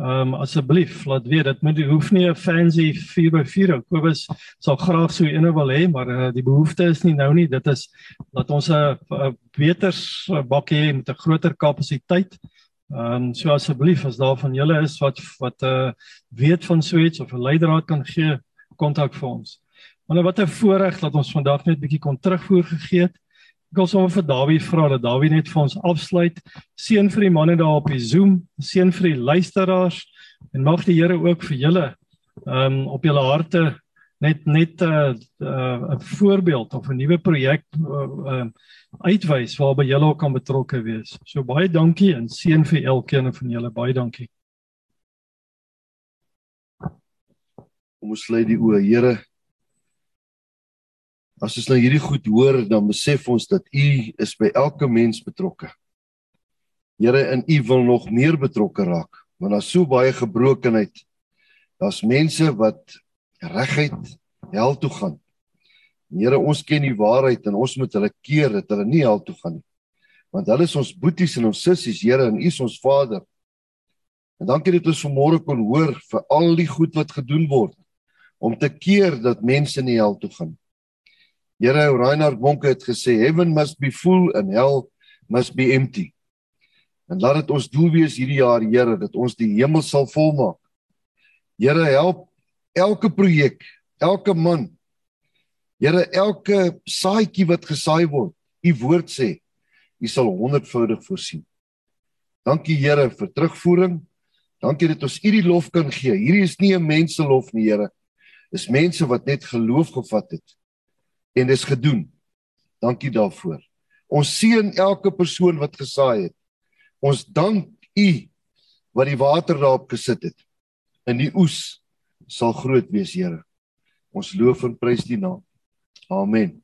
ehm um, asseblief laat weet. Dit moet hoef nie 'n fancy 4x4 Kobus sal graag so ene wil hê, maar uh, die behoefte is nie nou nie. Dit is dat ons 'n beter bakkie hê met 'n groter kapasiteit. Ehm um, so asseblief as daar van julle is wat wat uh weet van iets of 'n leidraad kan gee, kontak vir ons. Nou wat 'n voorreg dat ons vandag net 'n bietjie kon terugvoer gegee het. Ek wil sommer vir Dawie vra dat Dawie net vir ons afsluit. Seën vir die manne daar op die Zoom, seën vir die luisteraars en mag die Here ook vir julle ehm um, op julle harte net net 'n uh, 'n uh, voorbeeld of 'n nuwe projek uh, uh, uitwys waarby julle ook kan betrokke wees. So baie dankie en seën vir elkeen van julle. Baie dankie. Kom ons sluit die oë, Here. As ons nou hierdie goed hoor, dan besef ons dat U is by elke mens betrokke. Here, in U wil nog meer betrokke raak, want daar's so baie gebrokenheid. Daar's mense wat reguit hel toe gaan. Here, ons ken die waarheid en ons moet hulle keer dat hulle nie hel toe gaan nie. Want hulle is ons boeties en ons sissies, Here, en U is ons Vader. En dankie dat ons vanmôre kon hoor vir al die goed wat gedoen word om te keer dat mense nie hel toe gaan. Here, Reinhard Bonke het gesê, "Heaven must be full and hell must be empty." En laat dit ons doel wees hierdie jaar, Here, dat ons die hemel sal volmaak. Here, help elke projek, elke man. Here, elke saadjie wat gesaai word, u woord sê, u sal honderdvoudig voorsien. Dankie Here vir terugvoering. Dankie dat ons u die lof kan gee. Hierdie is nie 'n mense lof nie, Here. Dis mense wat net geloof gevat het en dis gedoen. Dankie daarvoor. Ons seën elke persoon wat gesaai het. Ons dank u wat die water daarop gesit het in die oes sal groot wees, Here. Ons loof en prys die naam. Amen.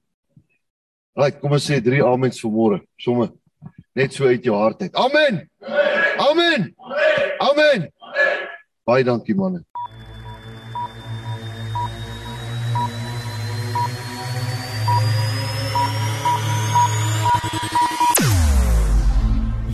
Right, kom ons sê drie amens vir môre. Somme net so uit jou hart uit. Amen. Amen. Amen. Baie dankie manne.